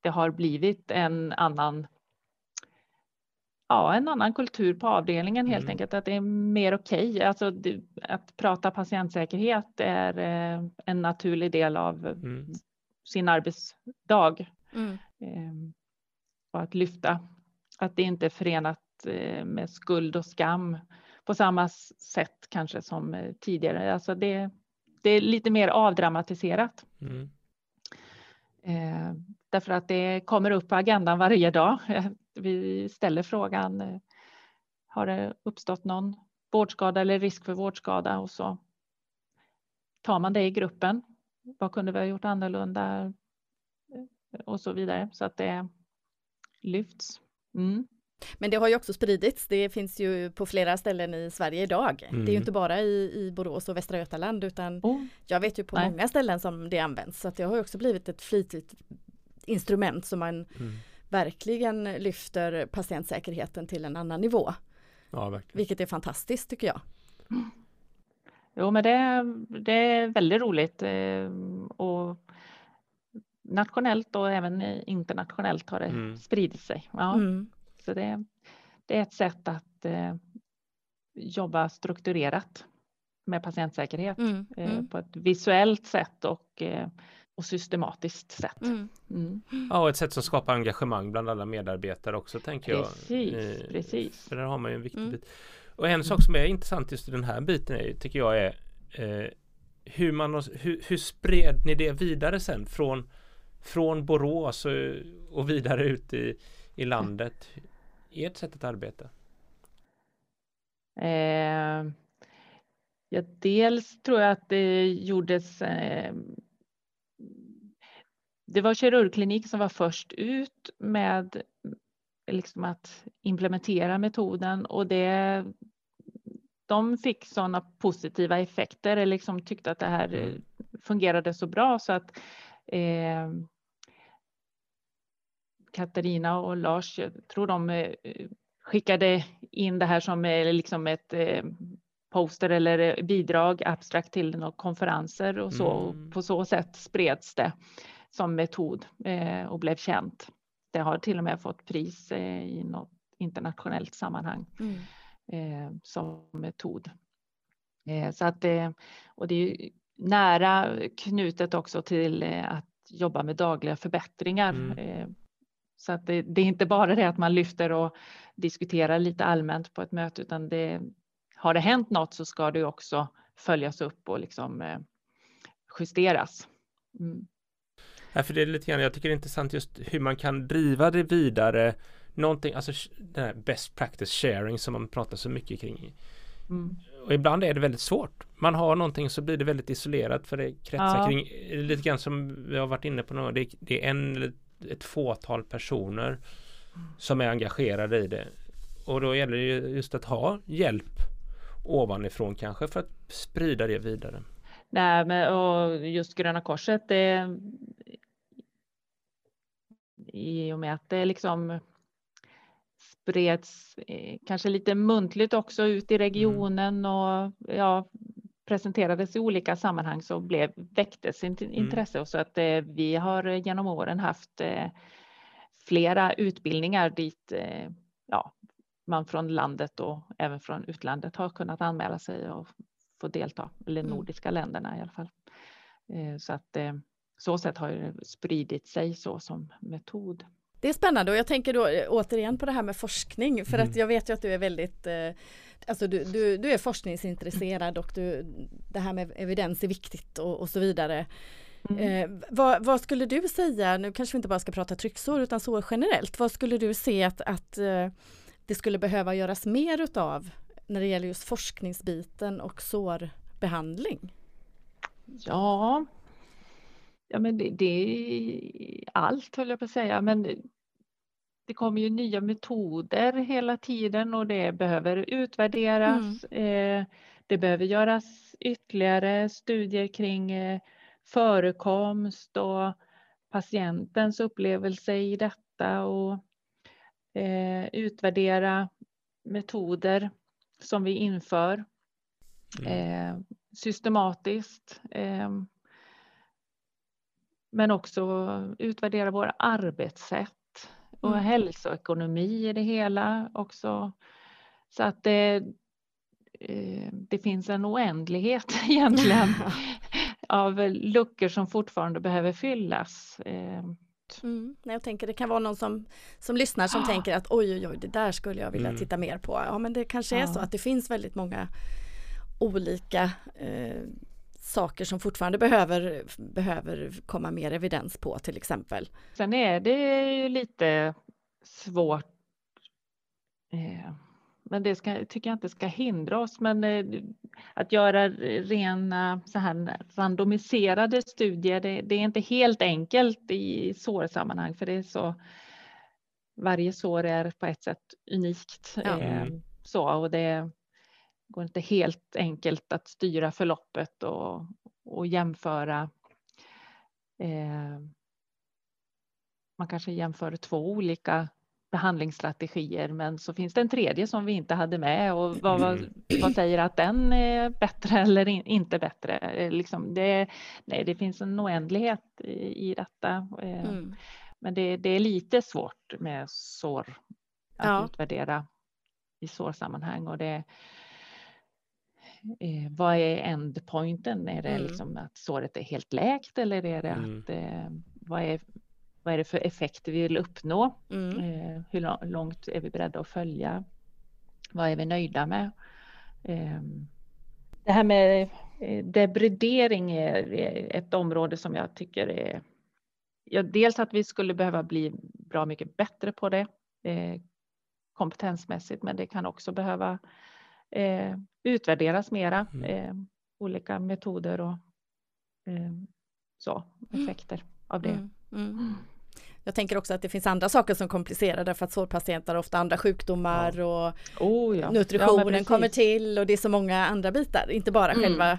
det har blivit en annan Ja, en annan kultur på avdelningen helt mm. enkelt, att det är mer okej. Okay. Alltså, att prata patientsäkerhet är eh, en naturlig del av mm. sin arbetsdag. Mm. Ehm, och att lyfta att det inte är förenat eh, med skuld och skam på samma sätt kanske som eh, tidigare. Alltså det, det är lite mer avdramatiserat. Mm. Eh, därför att det kommer upp på agendan varje dag. Vi ställer frågan har det uppstått någon vårdskada eller risk för vårdskada och så tar man det i gruppen. Vad kunde vi ha gjort annorlunda? Och så vidare så att det lyfts. Mm. Men det har ju också spridits. Det finns ju på flera ställen i Sverige idag. Mm. Det är ju mm. inte bara i, i Borås och Västra Götaland utan oh. jag vet ju på Nej. många ställen som det används. Så att det har också blivit ett flitigt instrument som man mm. Verkligen lyfter patientsäkerheten till en annan nivå. Ja, Vilket är fantastiskt tycker jag. Jo men det, det är väldigt roligt eh, och nationellt och även internationellt har det mm. spridit sig. Ja. Mm. Så det, det, är ett sätt att eh, jobba strukturerat med patientsäkerhet mm. Eh, mm. på ett visuellt sätt och, och systematiskt sätt. Mm. Mm. Ja, och ett sätt som skapar engagemang bland alla medarbetare också tänker precis, jag. Eh, precis. För där har man ju en viktig mm. bit. Och en sak som är intressant just i den här biten är, tycker jag är eh, hur, man, hur, hur spred ni det vidare sen från, från Borås och, och vidare ut i, i landet? Ert sätt att arbeta? Eh, ja, dels tror jag att det gjordes eh, det var kirurgklinik som var först ut med liksom att implementera metoden och det de fick sådana positiva effekter eller liksom tyckte att det här mm. fungerade så bra så att eh, Katarina och Lars, jag tror de eh, skickade in det här som liksom ett eh, poster eller bidrag abstrakt till några konferenser och så. Mm. på så sätt spreds det som metod eh, och blev känt. Det har till och med fått pris i något internationellt sammanhang. Mm eh, som metod. Eh, så att det, och det är nära knutet också till eh, att jobba med dagliga förbättringar. Mm. Eh, så att det, det, är inte bara det att man lyfter och diskuterar lite allmänt på ett möte, utan det, har det hänt något så ska det också följas upp och liksom eh, justeras. Mm. Ja, för det är lite grann, jag tycker det är intressant just hur man kan driva det vidare någonting, alltså den här best practice sharing som man pratar så mycket kring. Mm. Och ibland är det väldigt svårt. Man har någonting så blir det väldigt isolerat för det kretsar ja. kring lite grann som vi har varit inne på nu. Det, det är en, ett fåtal personer som är engagerade i det. Och då gäller det just att ha hjälp ovanifrån kanske för att sprida det vidare. Nej, men och just Gröna Korset, det, i och med att det liksom spreds eh, kanske lite muntligt också ut i mm. regionen och ja, presenterades i olika sammanhang så blev, väcktes mm. intresse mm. och så att eh, vi har genom åren haft eh, flera utbildningar dit ja, man från landet och även från utlandet har kunnat anmäla sig och få delta, eller mm. nordiska länderna i alla fall. Så att så sätt har det spridit sig så som metod. Det är spännande och jag tänker då eh, återigen på det här med forskning för mm. att jag vet ju att du är väldigt eh, Alltså du, du, du är forskningsintresserad och du, det här med evidens är viktigt och, och så vidare. Mm. Eh, vad, vad, skulle du säga, nu kanske vi inte bara ska prata trycksår utan sår generellt, vad skulle du se att, att eh, det skulle behöva göras mer utav när det gäller just forskningsbiten och sårbehandling? Ja, Ja, men det, det är allt höll jag på att säga, men det kommer ju nya metoder hela tiden och det behöver utvärderas. Mm. Eh, det behöver göras ytterligare studier kring eh, förekomst och patientens upplevelse i detta och eh, utvärdera metoder som vi inför mm. systematiskt. Men också utvärdera våra arbetssätt och mm. hälsoekonomi i det hela också. Så att det, eh, det finns en oändlighet egentligen av luckor som fortfarande behöver fyllas. Mm, jag tänker det kan vara någon som, som lyssnar som ah. tänker att oj oj oj det där skulle jag vilja mm. titta mer på. Ja men det kanske är så att det finns väldigt många olika eh, saker som fortfarande behöver, behöver komma mer evidens på till exempel. Sen är det ju lite svårt eh, men det ska, tycker jag inte ska hindra oss. Men eh, att göra rena så här randomiserade studier, det, det, är inte helt enkelt i sårsammanhang för det är så. Varje sår är på ett sätt unikt. Ja. Eh, så, och det går inte helt enkelt att styra förloppet och, och jämföra. Eh, man kanske jämför två olika behandlingsstrategier men så finns det en tredje som vi inte hade med och vad, vad, mm. vad säger att den är bättre eller in, inte bättre? Eh, liksom det, nej, det finns en oändlighet i, i detta. Eh, mm. Men det, det, är lite svårt med sår att ja. utvärdera i sårsammanhang och det eh, vad är endpointen? Är det mm. liksom att såret är helt läkt eller är det mm. att eh, vad är vad är det för effekter vi vill uppnå? Mm. Eh, hur långt är vi beredda att följa? Vad är vi nöjda med? Eh, det här med eh, debridering är ett område som jag tycker är ja, dels att vi skulle behöva bli bra mycket bättre på det eh, kompetensmässigt, men det kan också behöva eh, utvärderas mera. Mm. Eh, olika metoder och eh, så effekter av det. Mm. Mm. Jag tänker också att det finns andra saker som komplicerar därför att sårpatienter har ofta andra sjukdomar ja. och oh, ja. nutritionen ja, kommer till och det är så många andra bitar, inte bara mm. själva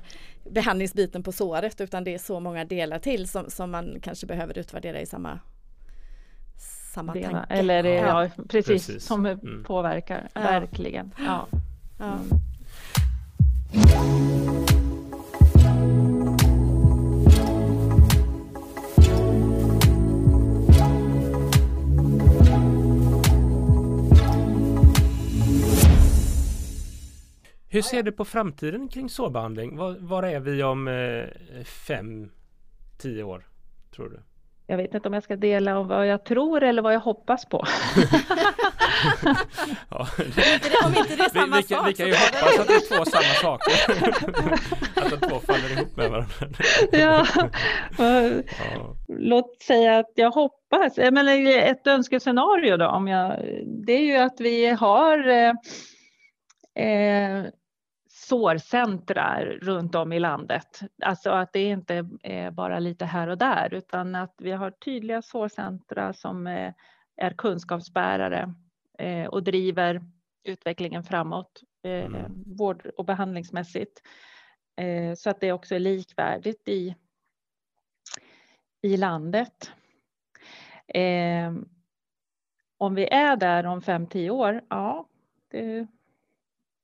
behandlingsbiten på såret utan det är så många delar till som, som man kanske behöver utvärdera i samma samma Dela. tanke. Eller ja, precis, precis, som mm. påverkar, verkligen. Ja. Mm. Hur ser du på framtiden kring sårbehandling? Var, var är vi om eh, fem, tio år, tror du? Jag vet inte om jag ska dela om vad jag tror eller vad jag hoppas på. ja. om inte det är samma vi, vi, sak. Vi kan ju hoppas att det är två samma saker. att de två faller ihop med varandra. ja. ja. Låt säga att jag hoppas. Men ett önskescenario då, om jag, det är ju att vi har eh, eh sårcentra runt om i landet. Alltså att det inte är bara lite här och där utan att vi har tydliga sårcentra som är kunskapsbärare eh, och driver utvecklingen framåt eh, mm. vård och behandlingsmässigt. Eh, så att det också är likvärdigt i, i landet. Om vi är där om fem tio år, ja, det,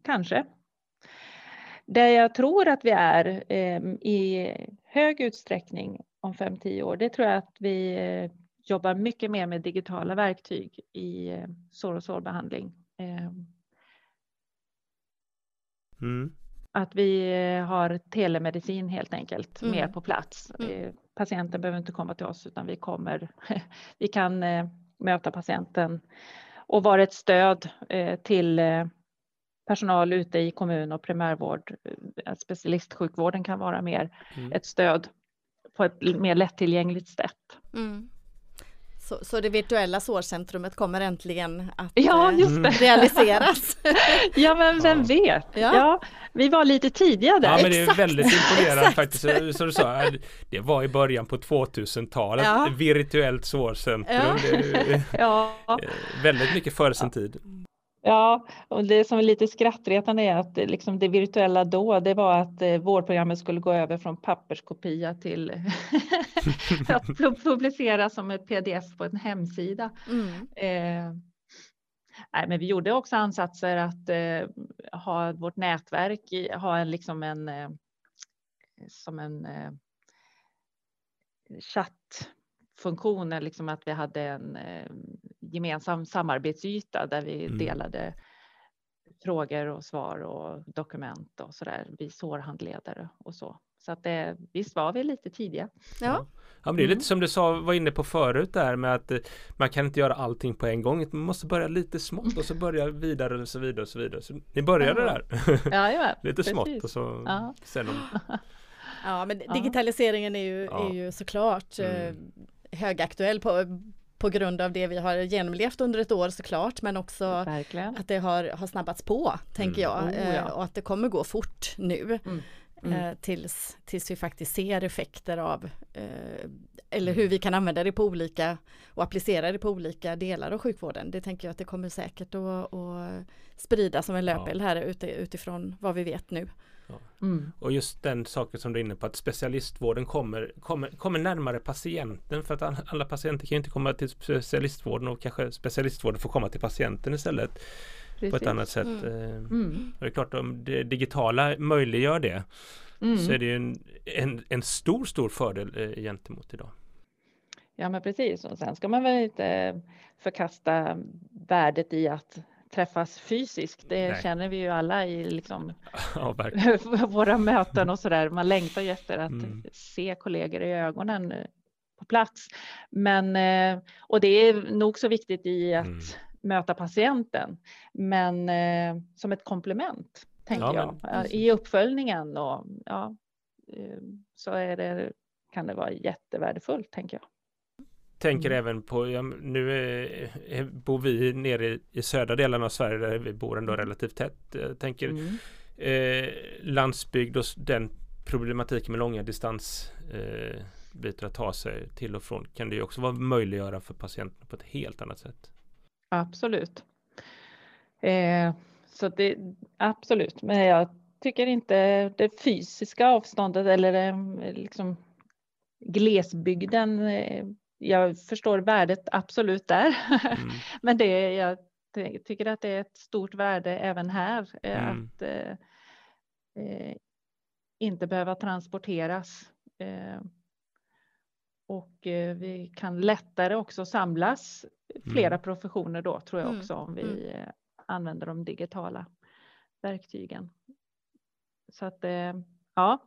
kanske. Där jag tror att vi är eh, i hög utsträckning om 5-10 år, det tror jag att vi eh, jobbar mycket mer med digitala verktyg i eh, sår och sårbehandling. Eh, mm. Att vi eh, har telemedicin helt enkelt mm. mer på plats. Mm. Eh, patienten behöver inte komma till oss utan vi kommer, vi kan möta patienten och vara ett stöd till personal ute i kommun och primärvård, eh, specialistsjukvården kan vara mer mm. ett stöd på ett mer lättillgängligt sätt. Mm. Så, så, det virtuella sårcentrumet kommer äntligen att ja, eh, just det. realiseras? ja, men vem vet? Ja. ja. vi var lite tidiga där. Ja, men det är väldigt imponerande faktiskt. Så, så du sa, det var i början på 2000-talet, ja. virtuellt sårcentrum. Ja. ja. Väldigt mycket före sin tid. Ja, och det som är lite skrattretande är att liksom det virtuella då, det var att eh, vårdprogrammet skulle gå över från papperskopia till att publicera som ett pdf på en hemsida. Mm. Eh, nej, men vi gjorde också ansatser att eh, ha vårt nätverk, ha en, liksom en, eh, som en eh, chatt funktioner, liksom att vi hade en eh, gemensam samarbetsyta där vi mm. delade frågor och svar och dokument och så där. Vi sårhandledare och så. Så att det, visst var vi lite tidiga. Ja. ja. men det är lite mm. som du sa, var inne på förut där med att eh, man kan inte göra allting på en gång. Man måste börja lite smått och så börja vidare och så vidare och så vidare. Så ni började där. Ja, ja, lite precis. smått och så ja. sen om... Ja men digitaliseringen är ju, är ju såklart mm. Eh, högaktuell på på grund av det vi har genomlevt under ett år såklart men också Verkligen. att det har, har snabbats på tänker jag Oh, ja. eh, och att det kommer gå fort nu Mm. Mm. eh, tills, tills vi faktiskt ser effekter av eh, eller hur vi kan använda det på olika och applicera det på olika delar av sjukvården. Det tänker jag att det kommer säkert att, att sprida som en löpeld här utifrån vad vi vet nu. Mm. Och just den saken som du är inne på att specialistvården kommer, kommer, kommer närmare patienten för att alla, patienter kan ju inte komma till specialistvården och kanske specialistvården får komma till patienten istället på ett Precis. annat sätt. Mm. Eh, Mm. Och det är klart om det digitala möjliggör det Mm. så är det ju en, en, en stor, stor fördel eh, gentemot idag. Ja, men precis. Och sen ska man väl inte förkasta värdet i att träffas fysiskt. Det Nej. känner vi ju alla i liksom Ja, våra möten och så där. Man längtar ju efter att Mm. se kollegor i ögonen eh, på plats. Men, eh, och det är nog så viktigt i att Mm. möta patienten, men eh, som ett komplement, tänker Ja, jag. men I uppföljningen och ja, så är det, kan det vara jättevärdefullt, tänker jag. Tänker Mm. även på, ja, nu är, är, bor vi nere i, södra delen av Sverige där vi bor ändå relativt tätt. Jag tänker Mm. eh, landsbygd och den problematiken med långa distans eh, att ta sig till och från kan det ju också vara möjliggöra för patienten på ett helt annat sätt. Absolut. Eh, så det, absolut, men jag tycker inte det fysiska avståndet eller eh, liksom glesbygden. Jag förstår värdet absolut där, Mm. men det, jag ty- tycker att det är ett stort värde även här eh, Mm. att eh, eh, inte behöva transporteras. Eh, och eh, vi kan lättare också samlas flera Mm. professioner då tror jag Mm, också om vi eh, använder de digitala verktygen. Så att eh, ja,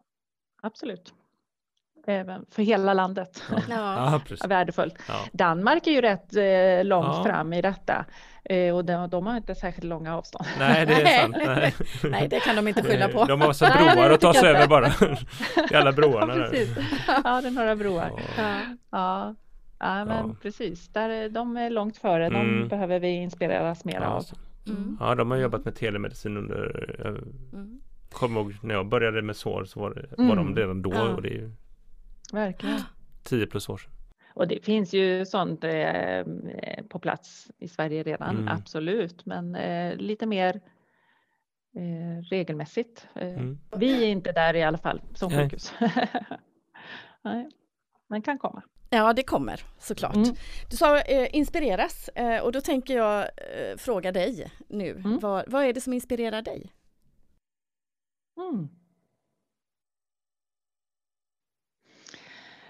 absolut. Även för hela landet. Ja. Ja, precis. Värdefullt. Ja. Danmark är ju rätt eh, långt Ja. fram i detta eh, och de, de har inte särskilt långa avstånd. Nej, det är sant. Nej. Nej, det kan de inte skylla på. De har det broar att ta sig över bara. Är alla broarna där. precis. Ja, det är några broar. Ja. Ja. Ja, ja men Ja. precis. Där, är- de är långt före. De Mm. behöver vi inspireras mer Ja, av. Mm. ja, de har jobbat med telemedicin under jag Mm. kommer ihåg när jag började med sår så var, det, Mm. var de redan då Ja. och det är ju Verkligen. 10 plus år sedan. Och det finns ju sånt eh, på plats i Sverige redan, Mm. absolut. Men eh, lite mer eh, regelmässigt. Eh, Mm. Vi är inte där i alla fall som Nej. sjukhus. Nej, men kan komma. Ja, det kommer såklart. Mm. Du sa eh, inspireras eh, och då tänker jag eh, fråga dig nu. Mm. Vad, vad är det som inspirerar dig? Mm.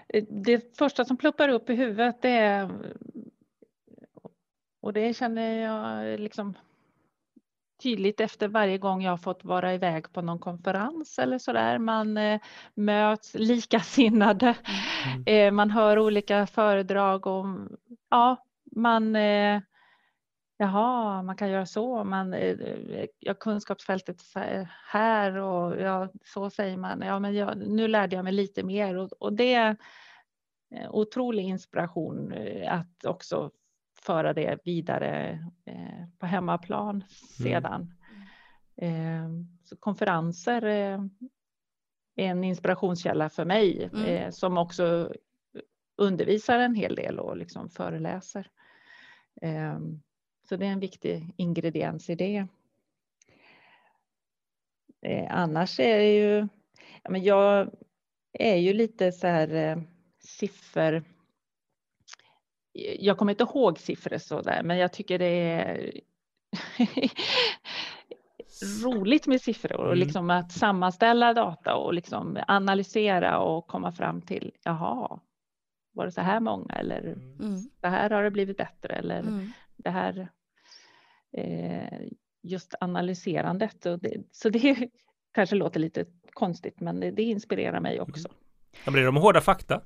Eh, Det första som ploppar upp i huvudet det är och det känner jag liksom tydligt efter varje gång jag har fått vara iväg på någon konferens eller så där. Man eh, möts likasinnade. Mm. Eh, man hör olika föredrag om, ja, man eh, Jaha, man kan göra så. Man, eh, ja, kunskapsfältet är här och ja, så säger man. Ja, men jag, nu lärde jag mig lite mer och, och det är eh, otrolig inspiration eh, att också föra det vidare eh, på hemmaplan sedan. Eh, så konferenser eh, är en inspirationskälla för mig Mm. eh, som också undervisar en hel del och liksom föreläser. Eh, så det är en viktig ingrediens i det. Eh, annars är det ju, ja, men jag är ju lite så här eh, siffror. Jag kommer inte ihåg siffror så där, men jag tycker det är roligt med siffror och Mm. liksom att sammanställa data och liksom analysera och komma fram till jaha, var det så här många eller Mm. så här har det blivit bättre eller Mm. det här just analyserandet. Så det kanske låter lite konstigt, men det, inspirerar mig också. Ja, men det är de hårda fakta.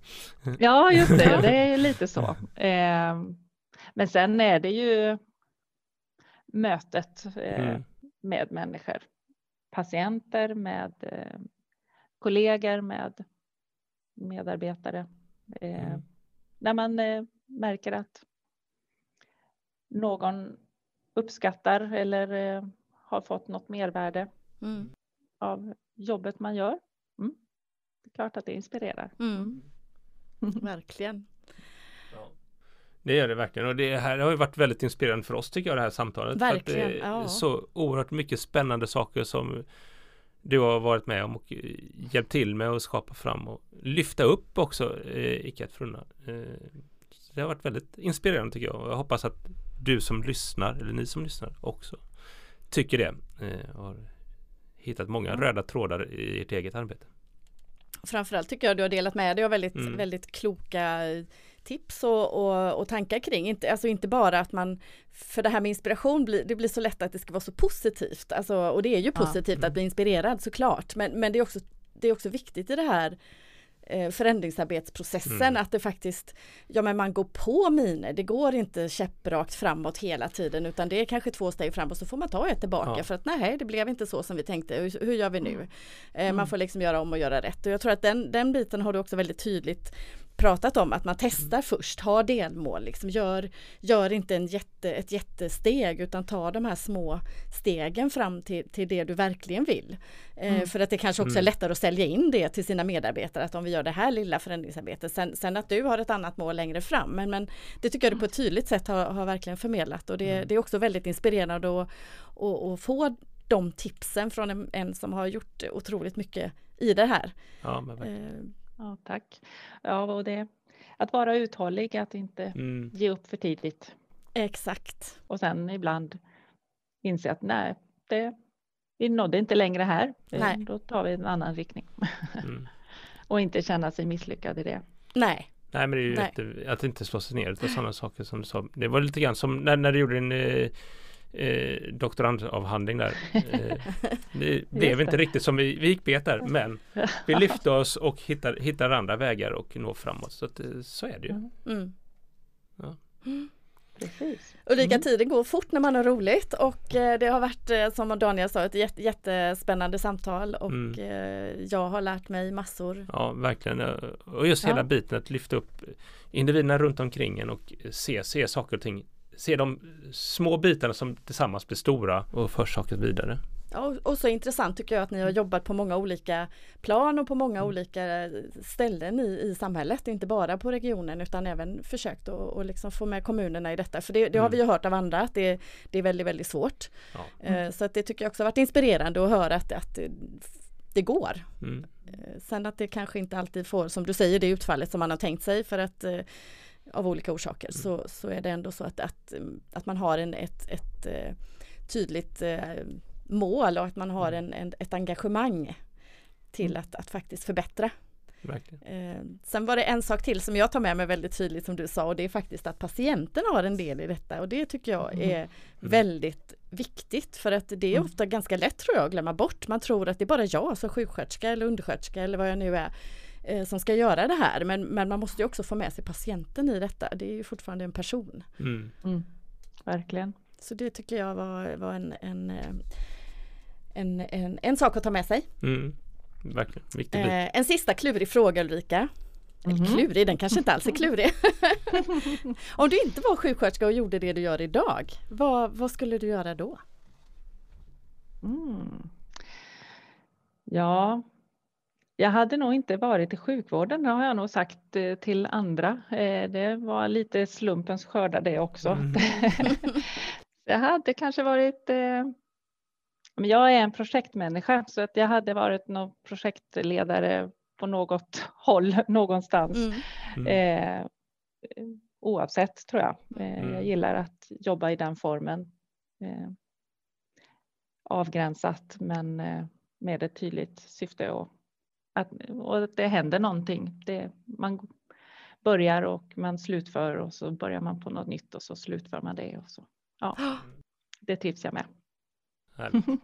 Ja, just det, det är lite så. Eh, men sen är det ju mötet eh, Mm. med människor, patienter, med eh, kollegor, med medarbetare. Eh, Mm. När man eh, märker att någon uppskattar eller eh, har fått något mervärde Mm. av jobbet man gör. Mm. Det är klart att det inspirerar. Mm. Verkligen. Det gör det verkligen och det här har ju varit väldigt inspirerande för oss tycker jag det här samtalet. För att Verkligen, det är ja. Så oerhört mycket spännande saker som du har varit med om och eh, hjälpt till med att skapa fram och lyfta upp också eh, Icke att frunna. Eh, det har varit väldigt inspirerande tycker jag och jag hoppas att du som lyssnar eller ni som lyssnar också tycker det. Eh, har hittat många Ja. röda trådar i ert eget arbete. Framförallt tycker jag du har delat med dig av väldigt, Mm. väldigt kloka tips och, och, och tankar kring, inte, alltså inte bara att man, för det här med inspiration, blir, det blir så lätt att det ska vara så positivt, alltså, och det är ju Ja. positivt att bli inspirerad såklart, men, men det, är också, det är också viktigt i det här eh, förändringsarbetsprocessen Mm. att det faktiskt, ja men man går på miner, det går inte käpprakt framåt hela tiden utan det är kanske två steg fram och så får man ta ett tillbaka Ja. för att nej det blev inte så som vi tänkte, hur, hur gör vi nu? Eh, Mm. Man får liksom göra om och göra rätt och jag tror att den, den biten har du också väldigt tydligt pratat om att man testar först, har delmål, liksom gör, gör inte en jätte, ett jättesteg utan ta de här små stegen fram till, till det du verkligen vill. Eh, Mm. För att det kanske också är Mm. lättare att sälja in det till sina medarbetare att om vi gör det här lilla förändringsarbetet, sen, sen att du har ett annat mål längre fram. Men, men det tycker jag du på ett tydligt sätt har, har verkligen förmedlat och det, Mm. det är också väldigt inspirerande att få de tipsen från en, en som har gjort otroligt mycket i det här. Ja. Eh, Ja, tack. Ja, och det, att vara uthållig, att inte Mm. ge upp för tidigt exakt. och sen ibland inse att nej, det, vi nådde inte längre här. Eh, Nej. Då tar vi en annan riktning Mm. och inte känna sig misslyckad i det. Nej, Nej men det är ju jätte, att inte slå sig ner utav sådana saker som du sa. Det var lite grann som när, när du gjorde din eh, doktorandavhandling där. Eh, det blev inte riktigt som vi, vi gick bet där men vi lyfte oss och hittar, hittar andra vägar och når framåt. Så, att, eh, så är det ju. Mm, mm. precis. Ulrika, Mm. tiden går fort när man har roligt och eh, det har varit eh, som Daniel sa ett jätte, jättespännande samtal och Mm. jag har lärt mig massor. Ja verkligen. Och just hela Ja. biten att lyfta upp individerna runt omkring en och se, se saker och ting. Se de små bitarna som tillsammans blir stora och för saker vidare. Ja, och, så intressant tycker jag att ni har jobbat på många olika plan och på många Mm. olika ställen i, i samhället, inte bara på regionen utan även försökt att liksom få med kommunerna i detta. För det, det har Mm. vi ju hört av andra att det, det är väldigt, väldigt svårt. Ja. Eh, Så att det tycker jag också varit inspirerande att höra att, att det, går. Mm. Eh, Sen att det kanske inte alltid får, som du säger, det utfallet som man har tänkt sig för att eh, av olika orsaker så, så är det ändå så att, att, mm, att man har en, ett, ett eh, tydligt eh, mål och att man har en, en, ett engagemang till att, att faktiskt förbättra. Eh, sen var det en sak till som jag tar med mig väldigt tydligt som du sa och det är faktiskt att patienten har en del i detta och det tycker jag Mm. är väldigt viktigt för att det är Mm. ofta ganska lätt tror jag att glömma bort. Man tror att det är bara jag som sjuksköterska eller undersköterska eller vad jag nu är som ska göra det här men, men man måste ju också få med sig patienten i detta. Det är ju fortfarande en person. Mm. Mm. Verkligen. Så det tycker jag var, var en, en, eh, en, en, en sak att ta med sig. Mm. Verkligen, viktig. Eh, en sista klurig fråga Ulrika. Eller Mhm. klurig, den kanske inte alls är klurig. Om du inte var sjuksköterska och gjorde det du gör idag, vad, vad skulle du göra då? Mm. Ja, jag hade nog inte varit i sjukvården, det har jag nog sagt eh, till andra. Eh, Det var lite slumpens skördar det också. Mm. Jag hade kanske varit eh, men jag är en projektmänniska så att jag hade varit någon projektledare på något håll någonstans. Mm. Mm. Eh, oavsett tror jag. Eh, Mm. Jag gillar att jobba i den formen. Eh, avgränsat men eh, med ett tydligt syfte och att, och att det händer någonting. Det, man börjar och man slutför och så börjar man på något nytt och så slutför man det. Och så. Ja, det trivs jag med.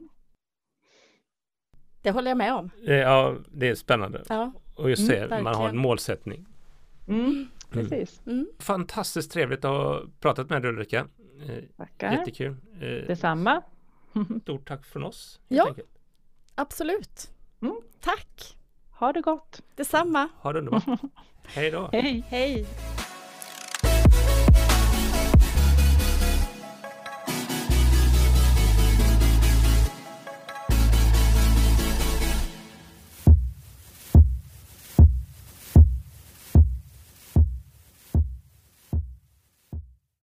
Det håller jag med om. Eh, Ja, det är spännande. Ja. Och just Mm, det, man har en målsättning. Mm, precis. Mm. Fantastiskt trevligt att ha pratat med dig Ulrika. Eh, Tackar. Jättekul. Eh, Detsamma. Stort tack från oss. Ja. enkelt. Absolut. Mm. Tack! Ha det gott. Detsamma. Ha det underbart. Hej då. Hej. Hej!